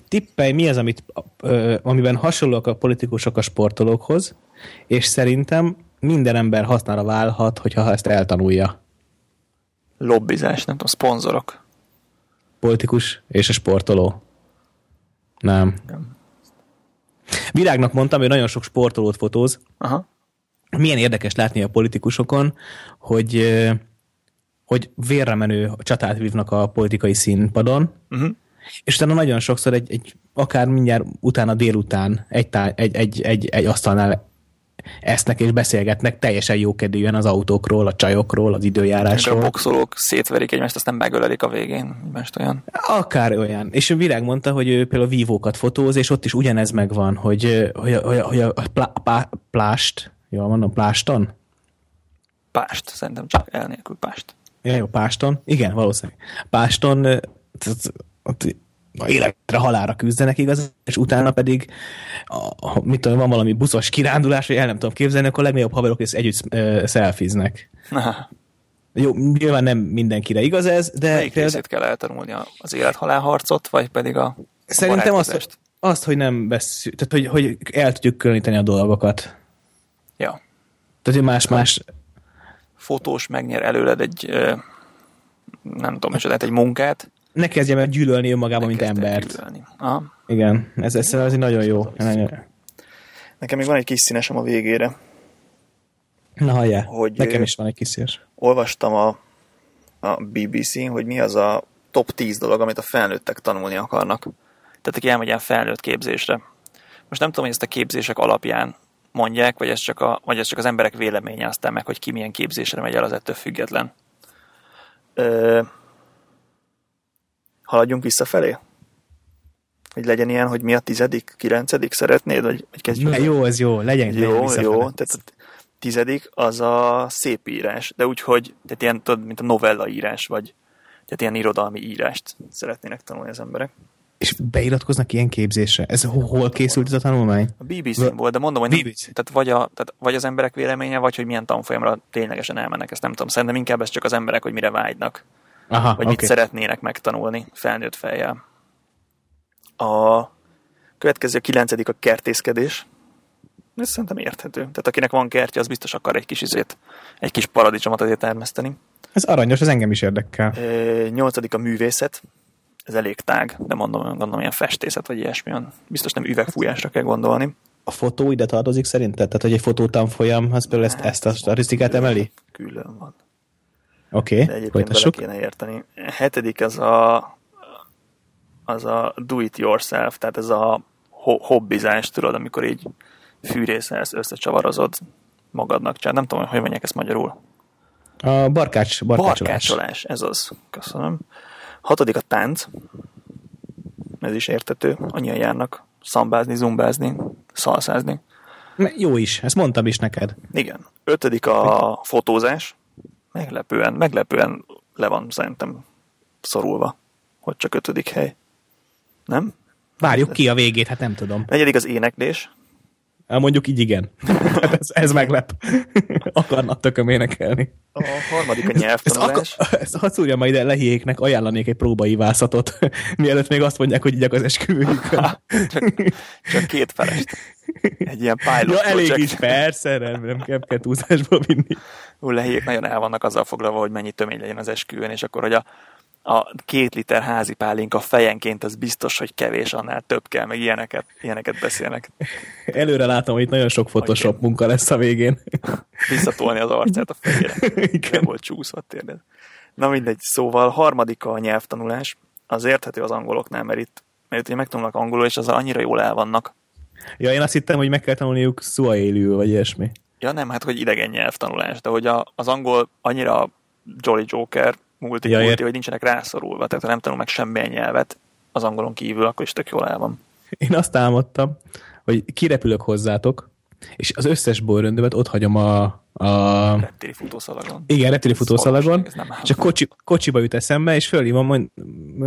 Tippelj, mi az, amit, ö, amiben hasonlóak a politikusok a sportolókhoz, és szerintem minden ember hasznára válhat, hogyha ezt eltanulja. Lobbizás, nem tudom, szponzorok. Politikus és a sportoló. Nem. Nem. Virágnak mondtam, hogy nagyon sok sportolót fotóz. Aha. Milyen érdekes látni a politikusokon, hogy hogy vérre menő csatát vívnak a politikai színpadon, Uh-huh. és utána nagyon sokszor egy, egy akár mindjárt utána délután egy, tá- egy, egy, egy, egy asztalnál esznek és beszélgetnek teljesen jókedvűen az autókról, a csajokról, az És a időjárásról. boxolók szétverik egymást, aztán megölelik a végén. Egymást olyan. Akár olyan. És a Virág mondta, hogy ő például vívókat fotóz, és ott is ugyanez megvan, hogy, hogy, hogy, hogy a plá, pá, plást, jól mondom, pláston? Pást, szerintem csak el nélkül pást. Ja, jó, Páston. Igen, valószínűleg. Páston ott életre halára küzdenek igaz, és utána pedig a, a, mit tudom, van valami buszos kirándulás, vagy el nem tudom képzelni, akkor a legnagyobb haverok és együtt ö, szelfiznek. [LAUGHS] Jó, nyilván nem mindenkire igaz ez, de melyik részét kell eltanulni? Az élet-halál harcot, vagy pedig a, a szerintem azt, azt, hogy nem vesz, tehát hogy, hogy el tudjuk különíteni a dolgokat. Ja. Tehát, hogy más-más, Fotós megnyer előled egy, nem tudom, lehet egy munkát. Ne kezdjem el gyűlölni önmagában, mint embert. Igen, ez, ez, ez nagyon jó. Nekem még van egy kis színesem a végére. Na halljál, Hogy, nekem is van egy kis szíves. Olvastam a, a BBC-n, hogy mi az a top 10 dolog, amit a felnőttek tanulni akarnak. Tehát aki elmegy ilyen felnőtt képzésre. Most nem tudom, hogy ezt a képzések alapján mondják, vagy ez csak, a, vagy ez csak az emberek véleménye aztán meg, hogy ki milyen képzésre megy el, az ettől független. Ö, haladjunk visszafelé? Hogy legyen ilyen, hogy mi a tizedik, kilencedik szeretnéd, vagy, vagy kezdjük? Ne, jó, az jó, legyen, legyen Jó, visszafele. jó. Tehát a tizedik az a szép írás, de úgyhogy, tehát ilyen, tudod, mint a novella írás, vagy tehát ilyen irodalmi írást szeretnének tanulni az emberek. És beiratkoznak ilyen képzésre? Ez ho- hol készült ez a tanulmány? A BBC-n volt, de mondom, hogy nem, BBC. tehát vagy, a, tehát vagy az emberek véleménye, vagy hogy milyen tanfolyamra ténylegesen elmennek, ezt nem tudom. Szerintem inkább ez csak az emberek, hogy mire vágynak, Aha, vagy oké. mit szeretnének megtanulni felnőtt fejjel. A következő a kilencedik a kertészkedés. Ez szerintem érthető. Tehát akinek van kertje, az biztos akar egy kis izét, egy kis paradicsomot azért termeszteni. Ez aranyos, ez engem is érdekel. Ö, Nyolcadik a művészet. Ez elég tág, de mondom, gondolom ilyen festészet, vagy ilyesmi. Biztos nem üvegfújásra kell gondolni. A fotó ide tartozik szerinted? Tehát, hogy egy fotótanfolyam, az például ezt, ezt a statisztikát emeli? Külön van. Oké, De okay, egyébként bele folytassuk. kéne érteni. Hetedik az a az a do it yourself, tehát ez a ho- hobbizás, tudod, amikor így fűrészelsz, összecsavarozod magadnak. Csak nem tudom, hogy mondják ezt magyarul. A barkács, barkácsolás. Barkácsolás, ez az. Köszönöm. Hatodik a tánc. Ez is értető. Annyian járnak szambázni, zumbázni, szalszázni. Jó is, ezt mondtam is neked. Igen. Ötödik a fotózás. Meglepően, meglepően le van szerintem szorulva, hogy csak ötödik hely. Nem? Várjuk ki a végét, hát nem tudom. Negyedik az éneklés. Mondjuk így igen. [LAUGHS] Hát ez, ez meglep. Akarnak tököm énekelni. A harmadik a Ezt, nyelvtanulás. ak- ezt hadd szúrjam majd ide lehiéknek, ajánlanék egy próbaivászatot, [LAUGHS] mielőtt még azt mondják, hogy így az esküvőjükön. [LAUGHS] csak, csak két felest. Egy ilyen pilot Ja, elég project. is, persze, nem, nem kell, kell túlzásba vinni. Ú, lehiék nagyon el vannak azzal foglalva, hogy mennyi tömény legyen az esküvőn, és akkor, hogy a, a két liter házi pálinka fejenként az biztos, hogy kevés, annál több kell, meg ilyeneket, ilyeneket beszélnek. Előre látom, hogy itt nagyon sok Photoshop Oké. munka lesz a végén. Visszatolni az arcát a fejére. Nem [LAUGHS] Igen. volt csúszva tényleg. Na mindegy, szóval harmadik a nyelvtanulás. Az érthető az angoloknál, mert itt, mert ugye megtanulnak angolul, és az annyira jól el vannak. Ja, én azt hittem, hogy meg kell tanulniuk Suahéliül, vagy ilyesmi. Ja nem, hát hogy idegen nyelvtanulás, de hogy a, az angol annyira Jolly Joker multi, Ja, multi hogy nincsenek rászorulva, tehát ha nem tanul meg semmilyen nyelvet az angolon kívül, akkor is tök jól el van. Én azt álmodtam, hogy kirepülök hozzátok, és az összes borröndömet ott hagyom a, a Reptéri futószalagon. igen, reptéri futószalagon, és a kocsi, kocsiba jut eszembe, és fölhívom, hogy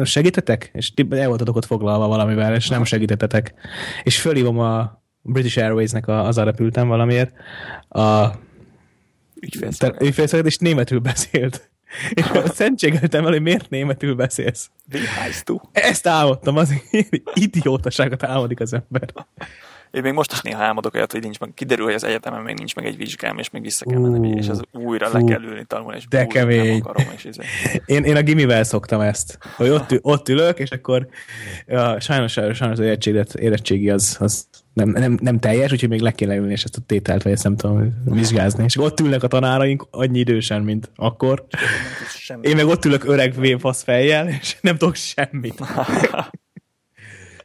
segítetek? És el voltatok ott foglalva valamivel, és nem segítettetek. És fölhívom a British Airways-nek, a, az repültem valamiért, a Ügyfélszolgálat. és németül beszélt. [LAUGHS] És szentségeltem el, hogy miért németül beszélsz. Ezt álmodtam, az [LAUGHS] idiótaságot álmodik az ember. Én még most is néha álmodok olyat, hogy nincs meg, kiderül, hogy az egyetemen még nincs meg egy vizsgám, és még vissza kell menni, és az újra le kell ülni tanulni, és de újra kemény. nem akarom, és izé. Én, én a gimivel szoktam ezt, hogy ott, ül- ott ülök, és akkor ja, sajnos, sajnos az érettségi, érettségi az, az nem, nem, nem, teljes, úgyhogy még le kell ülni, és ezt a tételt, vagy ezt nem tudom vizsgázni. És ott ülnek a tanáraink annyi idősen, mint akkor. Én meg ott ülök öreg véfasz fejjel, és nem tudok semmit. [LAUGHS]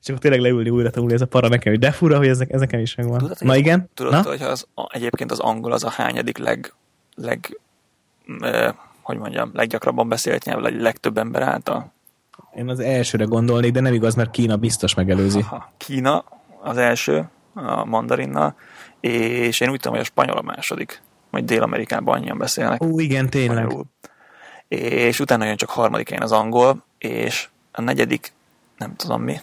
és akkor tényleg leülni újra tanulni, ez a para nekem, hogy de fura, hogy ez, ez nekem is megvan. Tudod, Na igen? Tudod, Na? hogy az, egyébként az angol az a hányadik leg, leg e, hogy mondjam, leggyakrabban beszélt nyelv, leg, legtöbb ember által. Én az elsőre gondolnék, de nem igaz, mert Kína biztos megelőzi. Aha. Kína az első, a mandarinnal, és én úgy tudom, hogy a spanyol a második, majd Dél-Amerikában annyian beszélnek. Ó, igen, tényleg. spanyolul. És utána jön csak harmadik helyen az angol, és a negyedik, nem tudom mi.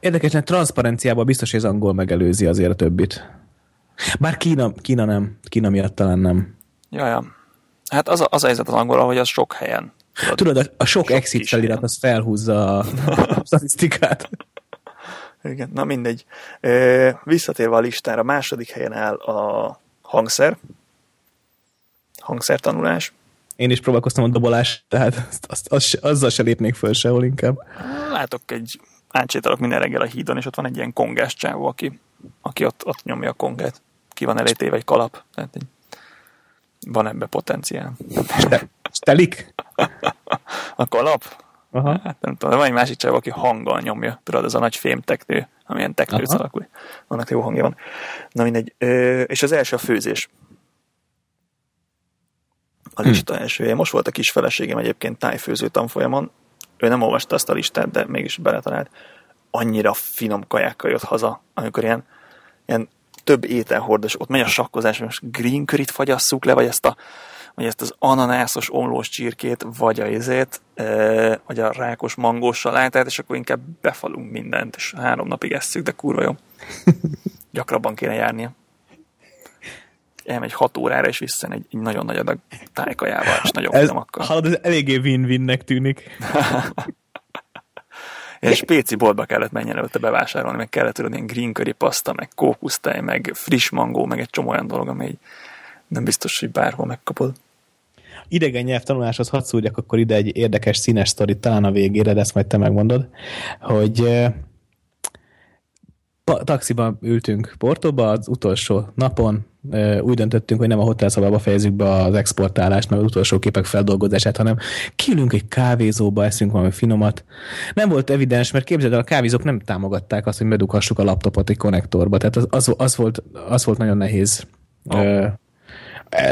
Érdekes, hogy transzparenciában biztos, hogy az angol megelőzi azért a többit. Bár Kína, Kína nem. Kína miatt talán nem. Jaja. Hát az a, az a helyzet az angol, hogy az sok helyen. Tudod, a, a sok, Sok exit felirat az felhúzza a [LAUGHS] statisztikát. Igen, na mindegy. Visszatérve a listára, második helyen áll a hangszer, hangszertanulás. Én is próbálkoztam a dobolás, tehát azt, azt, azzal se lépnék föl sehol inkább. Látok egy, átsétálok minden reggel a hídon, és ott van egy ilyen kongás csávó, aki, aki ott, ott nyomja a kongát. Ki van elétéve egy kalap. Tehát egy, van ebbe potenciál. Ste- Stelik? [LAUGHS] A kalap? Aha. Hát nem tudom, de van egy másik csávó, aki hanggal nyomja. Tudod, ez a nagy fémteknő, amilyen teknőc alakul. Annak jó hangja van. Na mindegy. Ö, és az első a főzés. A lista elsője. Most volt a kis feleségem egyébként tájfőző tanfolyamon. Ő nem olvasta azt a listát, de mégis beletalált. Annyira finom kajákkal jött haza, amikor ilyen, ilyen több ételhordos, ott megy a sakkozás, most green curryt fagyasszuk le, vagy ezt a vagy ezt az ananászos omlós csirkét, vagy a izét, e, vagy a rákos mangós salátát, és akkor inkább befalunk mindent, és három napig esszük, de kurva jó. [LAUGHS] Gyakrabban kéne járnia. Elmegy hat órára, és vissza egy, egy nagyon nagy adag tájkajával, és nagyon Ez, finomakkal. hallod, ez eléggé win-winnek tűnik. [LAUGHS] Ilyen spéci boltba kellett menjen előtte bevásárolni, meg kellett tudod ilyen green curry paszta, meg kókusztej, meg friss mangó, meg egy csomó olyan dolog, ami nem biztos, hogy bárhol megkapod. idegen nyelvtanuláshoz hadd szúrjak akkor ide egy érdekes színes sztorit, talán a végére, de ezt majd te megmondod, hogy pa- taxiban ültünk Portóba az utolsó napon, úgy döntöttünk, hogy nem a hotelszobába fejezzük be az exportálást, meg az utolsó képek feldolgozását, hanem kiülünk egy kávézóba, eszünk valami finomat. Nem volt evidens, mert képzeld el, a kávézók nem támogatták azt, hogy bedughassuk a laptopot egy konnektorba, tehát az, az, az, volt, az volt nagyon nehéz Oh. ö,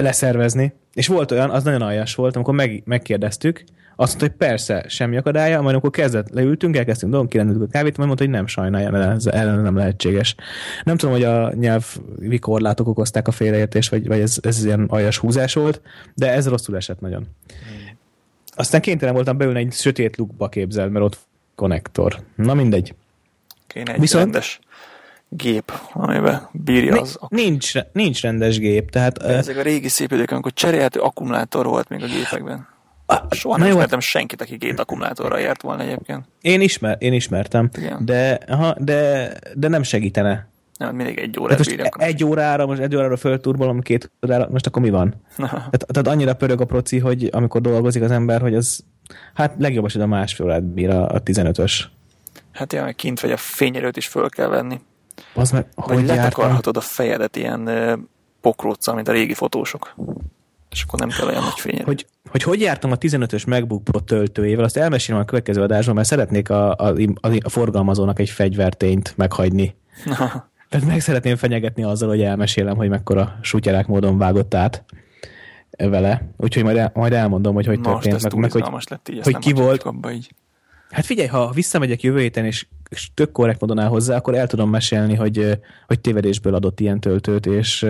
leszervezni. És volt olyan, az nagyon aljas volt, amikor meg, megkérdeztük, azt mondta, hogy persze, semmi akadálya, majd amikor kezdett, leültünk, elkezdtünk dolgok, kirendettük a kávét, majd mondta, hogy nem sajnálja, mert ez ellen nem lehetséges. Nem tudom, hogy a nyelvi korlátok okozták a félreértést, vagy, vagy ez, ez ilyen aljas húzás volt, de ez rosszul esett nagyon. Aztán kénytelen voltam beülni egy sötét lukba képzel, mert ott konnektor. Na mindegy. Kéne egy Viszont- rendes gép, amiben bírja az Ni- nincs, nincs rendes gép, tehát... Ezek a régi szép idők, amikor cserélhető akkumulátor volt még a gépekben. Uh, Soha nem jó, ismertem senkit, aki két akkumulátorral járt volna egyébként. Én, ismer, én ismertem, Igen. de, aha, de, de nem segítene. Nem, mindig egy Tehát órát most bírjak. egy órára, most egy órára fölturbolom, két órára, most akkor mi van? Tehát, tehát annyira pörög a proci, hogy amikor dolgozik az ember, hogy az, hát legjobb esetben másfél órát bír a, a 15-ös. Hát meg kint vagy a fényerőt is föl kell venni. Az meg, Vagy hogy jártam? letakarhatod a fejedet ilyen ö, pokróccal, mint a régi fotósok. És akkor nem kell olyan nagy fényerő. Hogy, hogy hogy jártam a 15-ös MacBook Pro töltőjével, azt elmesélem a következő adásban, mert szeretnék a, a, a, a forgalmazónak egy fegyvertényt meghagyni. Tehát [LAUGHS] meg szeretném fenyegetni azzal, hogy elmesélem, hogy mekkora sutyerák módon vágott át vele. Úgyhogy majd, el, majd elmondom, hogy hogy Most történt. Meg, meg, hogy, lett így, hogy ki volt- Abba így. hát figyelj, ha visszamegyek jövő héten, és, és tök korrekt módon áll hozzá, akkor el tudom mesélni, hogy, hogy tévedésből adott ilyen töltőt, és,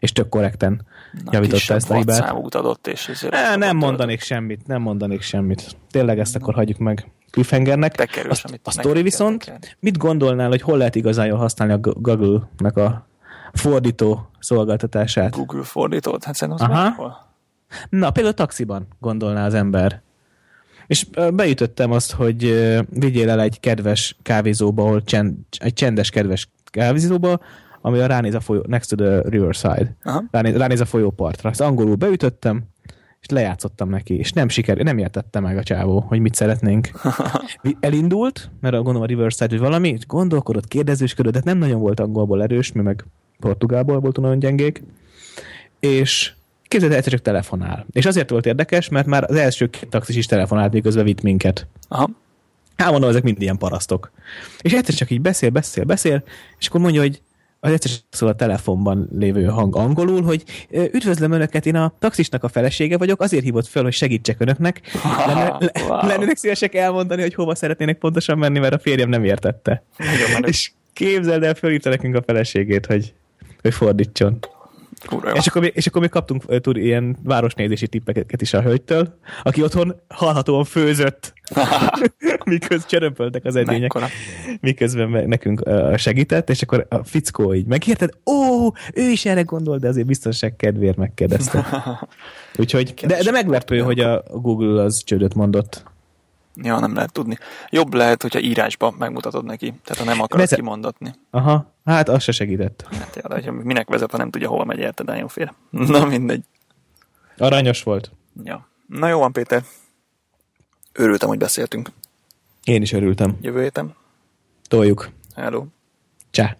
és tök korrekten Na, javította ezt a hibát. wattszámút adott, és ezért rosszabb nem mondanék semmit, nem mondanék semmit. Tényleg ezt akkor hagyjuk meg cliffhangernek. Azt- amit a meg sztori kell viszont, tekerni. mit gondolnál, hogy hol lehet igazán jól használni a Google-nek a fordító szolgáltatását? Google fordítót? Hát szerintem az Aha. Na, például taxiban gondolná az ember. És beütöttem azt, hogy vigyél el egy kedves kávézóba, ahol csend, egy csendes, kedves kávézóba, ami a ránéz a folyó, next to the riverside. Ránéz, ránéz a folyópartra. Ezt angolul beütöttem, és lejátszottam neki, és nem siker, nem értette meg a csávó, hogy mit szeretnénk. [LAUGHS] Elindult, mert gondolom a Riverside vagy valami, és gondolkodott, kérdezősködött, de nem nagyon volt angolból erős, mi meg portugálból volt nagyon gyengék, és képzeld, egyszer csak telefonál. És azért volt érdekes, mert már az első két taxis is telefonált, miközben vitt minket. Aha. Hát mondom, ezek mind ilyen parasztok. És egyszer csak így beszél, beszél, beszél, és akkor mondja, hogy az egyszer szól a telefonban lévő hang angolul, hogy üdvözlöm önöket, én a taxisnak a felesége vagyok, azért hívott föl, hogy segítsek önöknek. [LAUGHS] Lenne, wow. Lennének szívesek elmondani, hogy hova szeretnének pontosan menni, mert a férjem nem értette. És képzeld el, fölhívta nekünk a feleségét, hogy, hogy fordítson. És akkor, még, és akkor még kaptunk tud, ilyen városnézési tippeket is a hölgytől, aki otthon hallhatóan főzött, [LAUGHS] miközben csörömpöltek az edények, Mekkora. miközben nekünk uh, segített, és akkor a fickó így megérted, ó, ő is erre gondol, de azért biztonság kedvéért megkérdezte. [LAUGHS] Úgyhogy, de, de meglepő, hogy a Google az csődöt mondott. Ja, nem lehet tudni. Jobb lehet, hogyha írásban megmutatod neki, tehát ha nem akarod Vezet... kimondatni. Aha, hát az se segített. Hát ja, de minek vezet, ha nem tudja, hova megy érted, nagyon fél. [LAUGHS] Na mindegy. Aranyos volt. Ja. Na jó van, Péter. Örültem, hogy beszéltünk. Én is örültem. Jövő héten. Toljuk. Hello. Csá.